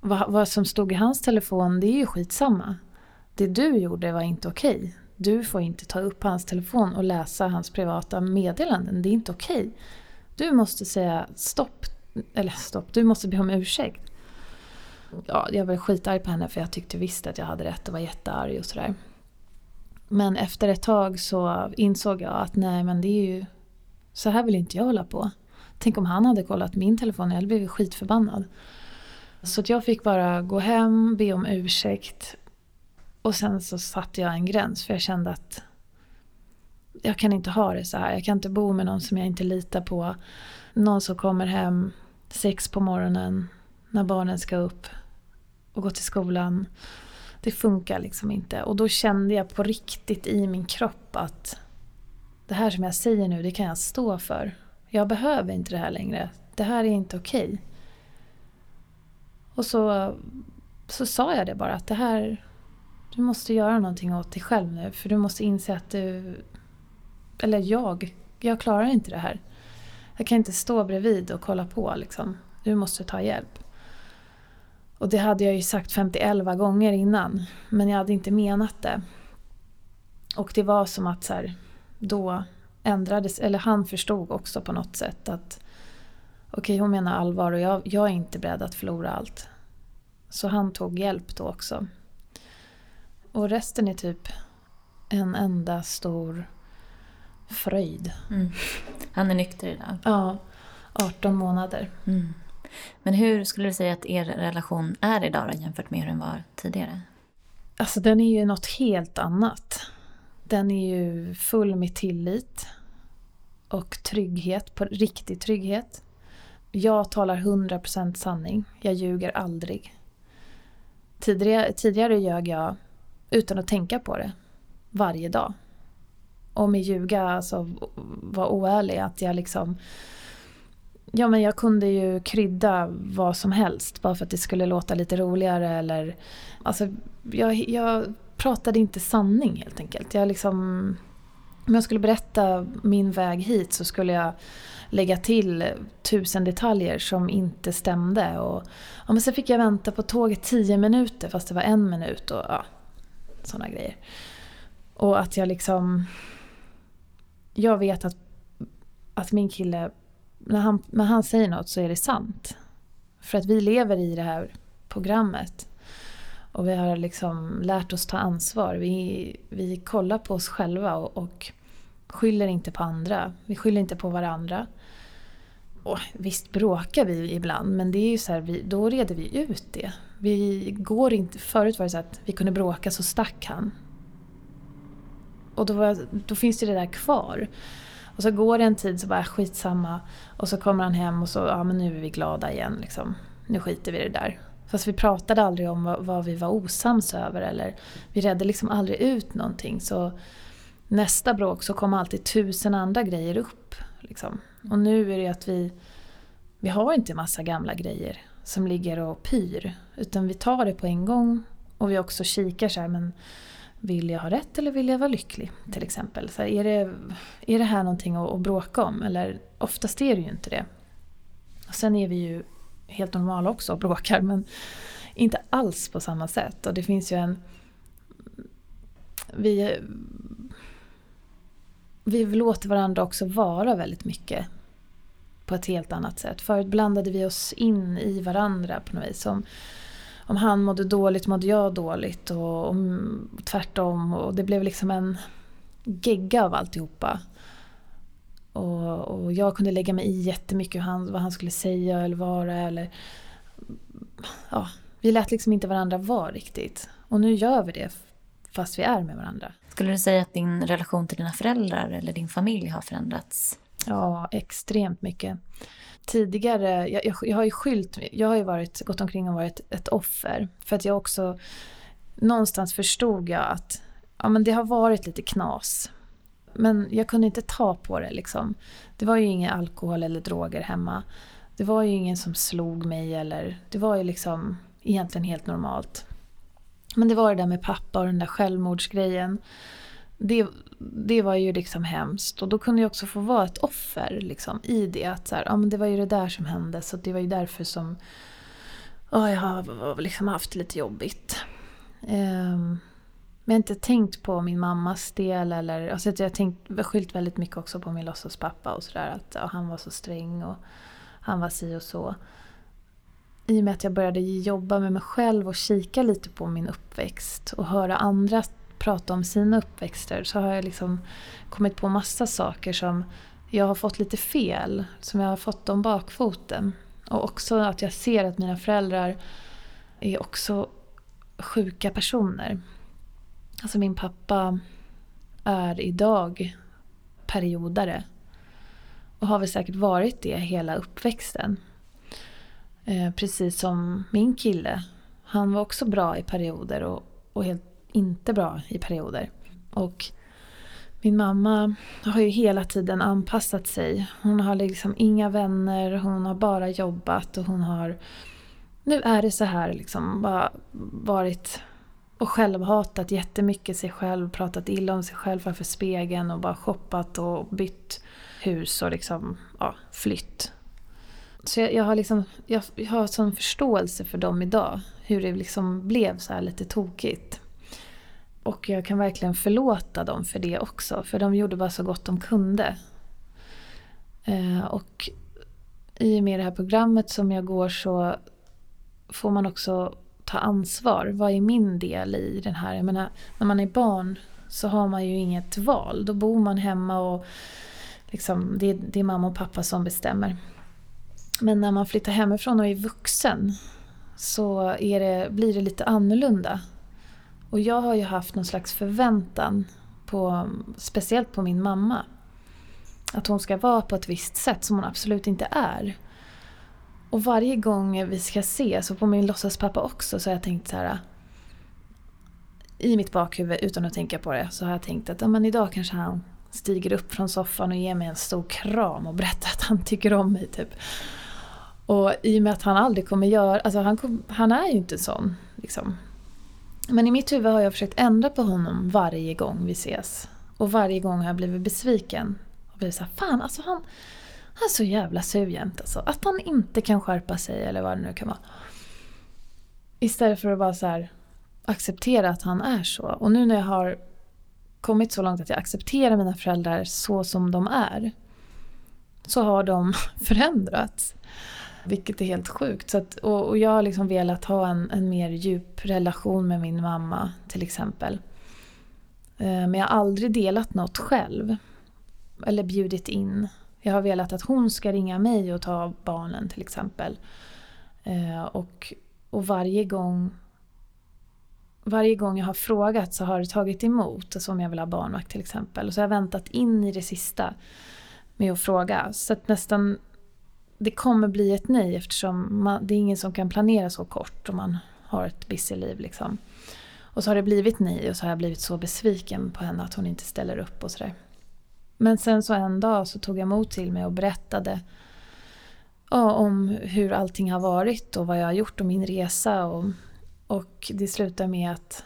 Vad, vad som stod i hans telefon, det är ju skitsamma. Det du gjorde var inte okej. Okay. Du får inte ta upp hans telefon och läsa hans privata meddelanden. Det är inte okej. Okay. Du måste säga stopp. Eller stopp, du måste be om ursäkt. Ja, jag var skitarg på henne för jag tyckte visst att jag hade rätt och var jättearg och sådär. Men efter ett tag så insåg jag att nej men det är ju... Så här vill inte jag hålla på. Tänk om han hade kollat min telefon, jag hade blivit skitförbannad. Så att jag fick bara gå hem, be om ursäkt Och sen så satte jag en gräns för jag kände att jag kan inte ha det så här. Jag kan inte bo med någon som jag inte litar på. Någon som kommer hem sex på morgonen när barnen ska upp och gå till skolan. Det funkar liksom inte. Och då kände jag på riktigt i min kropp att det här som jag säger nu, det kan jag stå för. Jag behöver inte det här längre. Det här är inte okej. Okay. Och så, så sa jag det bara att det här, du måste göra någonting åt dig själv nu. För du måste inse att du, eller jag, jag klarar inte det här. Jag kan inte stå bredvid och kolla på liksom. Du måste ta hjälp. Och det hade jag ju sagt 51 gånger innan. Men jag hade inte menat det. Och det var som att så här, då ändrades, eller han förstod också på något sätt att okej okay, hon menar allvar och jag, jag är inte beredd att förlora allt. Så han tog hjälp då också. Och resten är typ en enda stor fröjd. Mm. Han är nykter idag? Ja, 18 månader. Mm. Men hur skulle du säga att er relation är idag då, jämfört med hur den var tidigare? Alltså den är ju något helt annat. Den är ju full med tillit och trygghet, på riktig trygghet. Jag talar 100% sanning. Jag ljuger aldrig. Tidigare, tidigare ljög jag utan att tänka på det. Varje dag. Och med ljuga, alltså vara oärlig. Att jag liksom... Ja men jag kunde ju krydda vad som helst bara för att det skulle låta lite roligare eller... Alltså jag, jag pratade inte sanning helt enkelt. Jag liksom... Om jag skulle berätta min väg hit så skulle jag lägga till tusen detaljer som inte stämde. Och, ja, men sen fick jag vänta på tåget tio minuter fast det var en minut och ja, sådana grejer. Och att jag liksom... Jag vet att, att min kille, när han, när han säger något så är det sant. För att vi lever i det här programmet. Och vi har liksom lärt oss ta ansvar. Vi, vi kollar på oss själva och, och skyller inte på andra. Vi skyller inte på varandra. Och visst bråkar vi ibland men det är ju så här, vi, då reder vi ut det. Vi går inte, förut var det så att vi kunde bråka så stack han. Och då, var, då finns det det där kvar. Och så går det en tid så bara skitsamma. Och så kommer han hem och så, ja men nu är vi glada igen liksom. Nu skiter vi i det där. Fast vi pratade aldrig om vad, vad vi var osams över eller vi redde liksom aldrig ut någonting. Så nästa bråk så kom alltid tusen andra grejer upp. Liksom. Och nu är det att vi, vi har inte massa gamla grejer som ligger och pyr. Utan vi tar det på en gång och vi också kikar så här, men vill jag ha rätt eller vill jag vara lycklig? Till exempel. Så här, är, det, är det här någonting att, att bråka om? Eller oftast är det ju inte det. Och sen är vi ju helt normala också och bråkar men inte alls på samma sätt. Och det finns ju en... Vi, vi låter varandra också vara väldigt mycket på ett helt annat sätt. Förut blandade vi oss in i varandra på något vis. Om, om han mådde dåligt mådde jag dåligt och och tvärtom. Och det blev liksom en gegga av alltihopa. Och, och jag kunde lägga mig i jättemycket han, vad han skulle säga eller vara. Eller, ja, vi lät liksom inte varandra vara riktigt. Och nu gör vi det fast vi är med varandra. Skulle du säga att din relation till dina föräldrar eller din familj har förändrats? Ja, extremt mycket. Tidigare, jag, jag, jag har ju skylt, jag har ju varit, gått omkring och varit ett offer. För att jag också, någonstans förstod jag att ja, men det har varit lite knas. Men jag kunde inte ta på det liksom. Det var ju ingen alkohol eller droger hemma. Det var ju ingen som slog mig eller, det var ju liksom egentligen helt normalt. Men det var det där med pappa och den där självmordsgrejen. Det, det var ju liksom hemskt och då kunde jag också få vara ett offer liksom, i det. Att så här, ja, men det var ju det där som hände så det var ju därför som oh, jag har liksom haft lite jobbigt. Um, men jag har inte tänkt på min mammas del eller alltså jag har tänkt, skyllt väldigt mycket också på min låtsaspappa och sådär. Att ja, han var så sträng och han var si och så i och med att jag började jobba med mig själv och kika lite på min uppväxt och höra andra prata om sina uppväxter så har jag liksom kommit på massa saker som jag har fått lite fel, som jag har fått om bakfoten. Och också att jag ser att mina föräldrar är också sjuka personer. Alltså min pappa är idag periodare. Och har väl säkert varit det hela uppväxten. Eh, precis som min kille. Han var också bra i perioder och, och helt inte bra i perioder. Och min mamma har ju hela tiden anpassat sig. Hon har liksom inga vänner, hon har bara jobbat och hon har... Nu är det så här liksom, bara varit och självhatat jättemycket sig själv, pratat illa om sig själv framför spegeln och bara shoppat och bytt hus och liksom, ja, flytt. Så jag, jag har liksom, jag, jag har sån förståelse för dem idag. Hur det liksom blev så här lite tokigt. Och jag kan verkligen förlåta dem för det också. För de gjorde bara så gott de kunde. Eh, och i och med det här programmet som jag går så får man också ta ansvar. Vad är min del i den här? Jag menar, när man är barn så har man ju inget val. Då bor man hemma och liksom, det, är, det är mamma och pappa som bestämmer. Men när man flyttar hemifrån och är vuxen så är det, blir det lite annorlunda. Och jag har ju haft någon slags förväntan, på, speciellt på min mamma. Att hon ska vara på ett visst sätt som hon absolut inte är. Och varje gång vi ska ses, och på min låtsaspappa också, så har jag tänkt så här. I mitt bakhuvud, utan att tänka på det, så har jag tänkt att ja, men idag kanske han stiger upp från soffan och ger mig en stor kram och berättar att han tycker om mig. Typ. Och i och med att han aldrig kommer göra... Alltså han, kom, han är ju inte sån. Liksom. Men i mitt huvud har jag försökt ändra på honom varje gång vi ses. Och varje gång har jag blivit besviken. Och blivit såhär, fan alltså han, han är så jävla sur jämt alltså. Att han inte kan skärpa sig eller vad det nu kan vara. Istället för att bara så här, acceptera att han är så. Och nu när jag har kommit så långt att jag accepterar mina föräldrar så som de är. Så har de förändrats. Vilket är helt sjukt. Så att, och, och, jag har liksom velat ha en, en mer djup relation med min mamma till exempel. Eh, men jag har aldrig delat något själv. Eller bjudit in. Jag har velat att hon ska ringa mig och ta barnen till exempel. Eh, och, och varje gång varje gång jag har frågat så har det tagit emot. Alltså om jag vill ha barnvakt till exempel. Och så har jag väntat in i det sista med att fråga. Så att nästan det kommer bli ett nej eftersom man, det är ingen som kan planera så kort om man har ett busy liv. Liksom. Och så har det blivit nej och så har jag blivit så besviken på henne att hon inte ställer upp och sådär. Men sen så en dag så tog jag mod till mig och berättade ja, om hur allting har varit och vad jag har gjort och min resa. Och, och det slutar med att,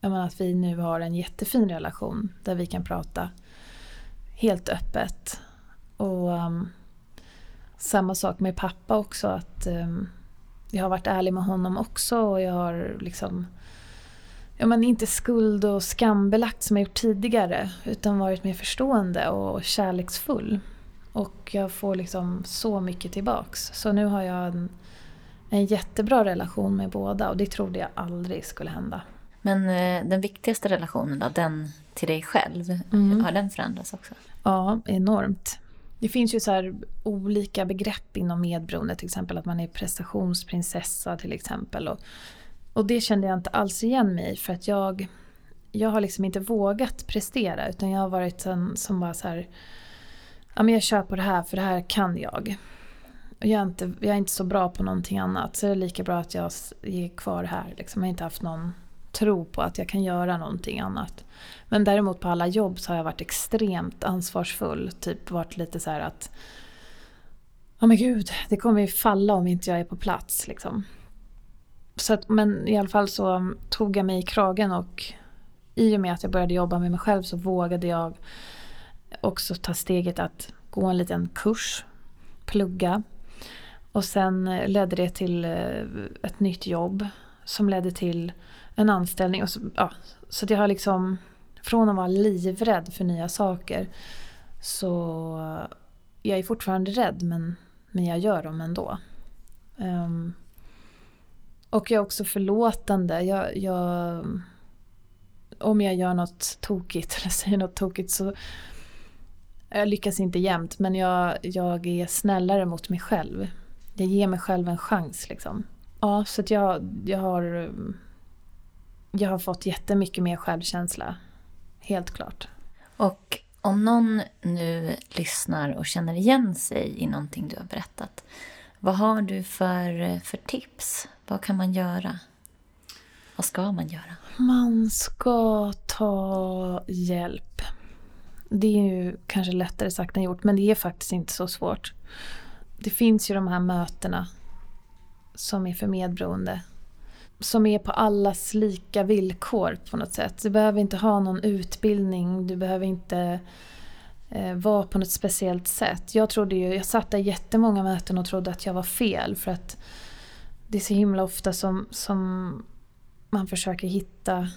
menar, att vi nu har en jättefin relation där vi kan prata helt öppet. Och um, samma sak med pappa också. att um, Jag har varit ärlig med honom också och jag har liksom ja, men inte skuld och skambelagt som jag gjort tidigare utan varit mer förstående och kärleksfull. Och jag får liksom så mycket tillbaks. Så nu har jag en, en jättebra relation med båda och det trodde jag aldrig skulle hända. Men eh, den viktigaste relationen då, den till dig själv, mm. har den förändrats också? Ja, enormt. Det finns ju så olika begrepp inom medberoende, till exempel att man är prestationsprinsessa till exempel. Och, och det kände jag inte alls igen mig för att jag, jag har liksom inte vågat prestera utan jag har varit en som bara så här, ja men jag kör på det här för det här kan jag. Och jag, är inte, jag är inte så bra på någonting annat så det är lika bra att jag är kvar här. Liksom. Jag har inte haft någon tro på att jag kan göra någonting annat. Men däremot på alla jobb så har jag varit extremt ansvarsfull. Typ varit lite så att Ja oh men gud, det kommer ju falla om inte jag är på plats. Liksom. Så att, men i alla fall så tog jag mig i kragen och i och med att jag började jobba med mig själv så vågade jag också ta steget att gå en liten kurs, plugga. Och sen ledde det till eh, ett nytt jobb som ledde till en anställning. Och så, ja, så att jag har liksom, från att vara livrädd för nya saker så jag är fortfarande rädd men, men jag gör dem ändå. Um, och jag är också förlåtande. Jag, jag, om jag gör något tokigt eller säger något tokigt så jag lyckas inte jämt men jag, jag är snällare mot mig själv. Jag ger mig själv en chans liksom. Ja, så att jag, jag har jag har fått jättemycket mer självkänsla. Helt klart. Och om någon nu lyssnar och känner igen sig i någonting du har berättat, vad har du för, för tips? Vad kan man göra? Vad ska man göra? Man ska ta hjälp. Det är ju kanske lättare sagt än gjort, men det är faktiskt inte så svårt. Det finns ju de här mötena som är för medberoende. Som är på allas lika villkor på något sätt. Du behöver inte ha någon utbildning, du behöver inte eh, vara på något speciellt sätt. Jag trodde ju, jag satt där jättemånga möten och trodde att jag var fel för att det är så himla ofta som, som man försöker hitta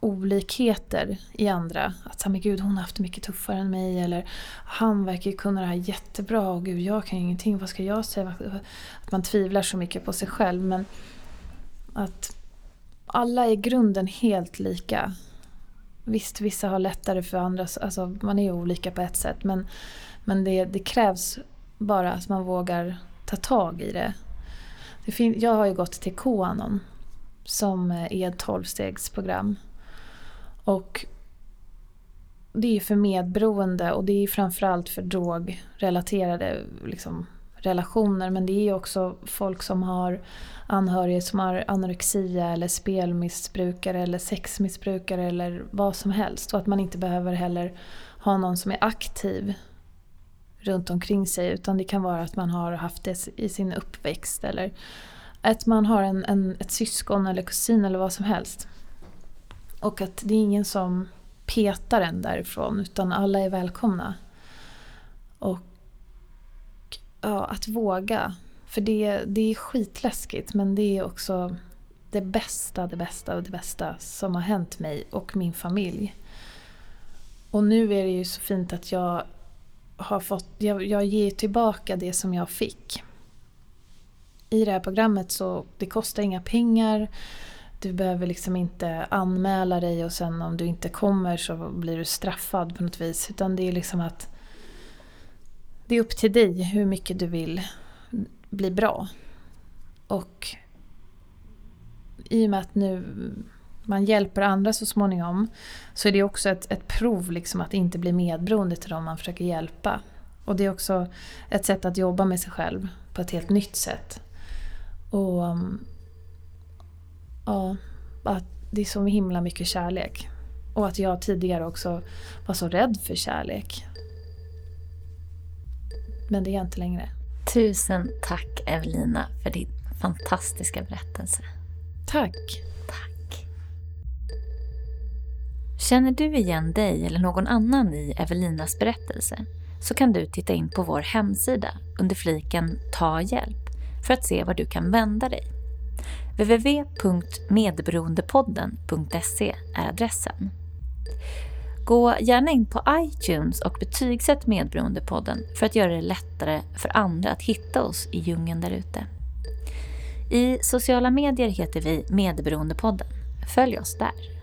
olikheter i andra. Att men gud hon har haft det mycket tuffare än mig eller han verkar ju kunna det här jättebra och gud jag kan ju ingenting, vad ska jag säga? Att man tvivlar så mycket på sig själv men att alla är i grunden helt lika. Visst, vissa har lättare för andra, alltså man är olika på ett sätt men, men det, det krävs bara att man vågar ta tag i det. det fin- jag har ju gått till Koanon, som är ett tolvstegsprogram och det är för medberoende och det är framförallt för drogrelaterade liksom, relationer. Men det är också folk som har anhöriga som har anorexia eller spelmissbrukare eller sexmissbrukare eller vad som helst. Och att man inte behöver heller ha någon som är aktiv runt omkring sig utan det kan vara att man har haft det i sin uppväxt eller att man har en, en, ett syskon eller kusin eller vad som helst. Och att det är ingen som petar en därifrån utan alla är välkomna. Och ja, att våga. För det, det är skitläskigt men det är också det bästa, det bästa och det bästa som har hänt mig och min familj. Och nu är det ju så fint att jag har fått, jag, jag ger tillbaka det som jag fick. I det här programmet så det kostar inga pengar. Du behöver liksom inte anmäla dig och sen om du inte kommer så blir du straffad på något vis. Utan det är liksom att det är upp till dig hur mycket du vill bli bra. Och i och med att nu man hjälper andra så småningom så är det också ett, ett prov liksom att inte bli medberoende till dem man försöker hjälpa. Och det är också ett sätt att jobba med sig själv på ett helt nytt sätt. Och ja, att det är så himla mycket kärlek. Och att jag tidigare också var så rädd för kärlek. Men det är jag inte längre. Tusen tack Evelina för din fantastiska berättelse. Tack. Tack. Känner du igen dig eller någon annan i Evelinas berättelse så kan du titta in på vår hemsida under fliken Ta hjälp för att se var du kan vända dig. www.medberoendepodden.se är adressen. Gå gärna in på iTunes och betygsätt Medberoendepodden för att göra det lättare för andra att hitta oss i djungeln därute. I sociala medier heter vi Medberoendepodden. Följ oss där.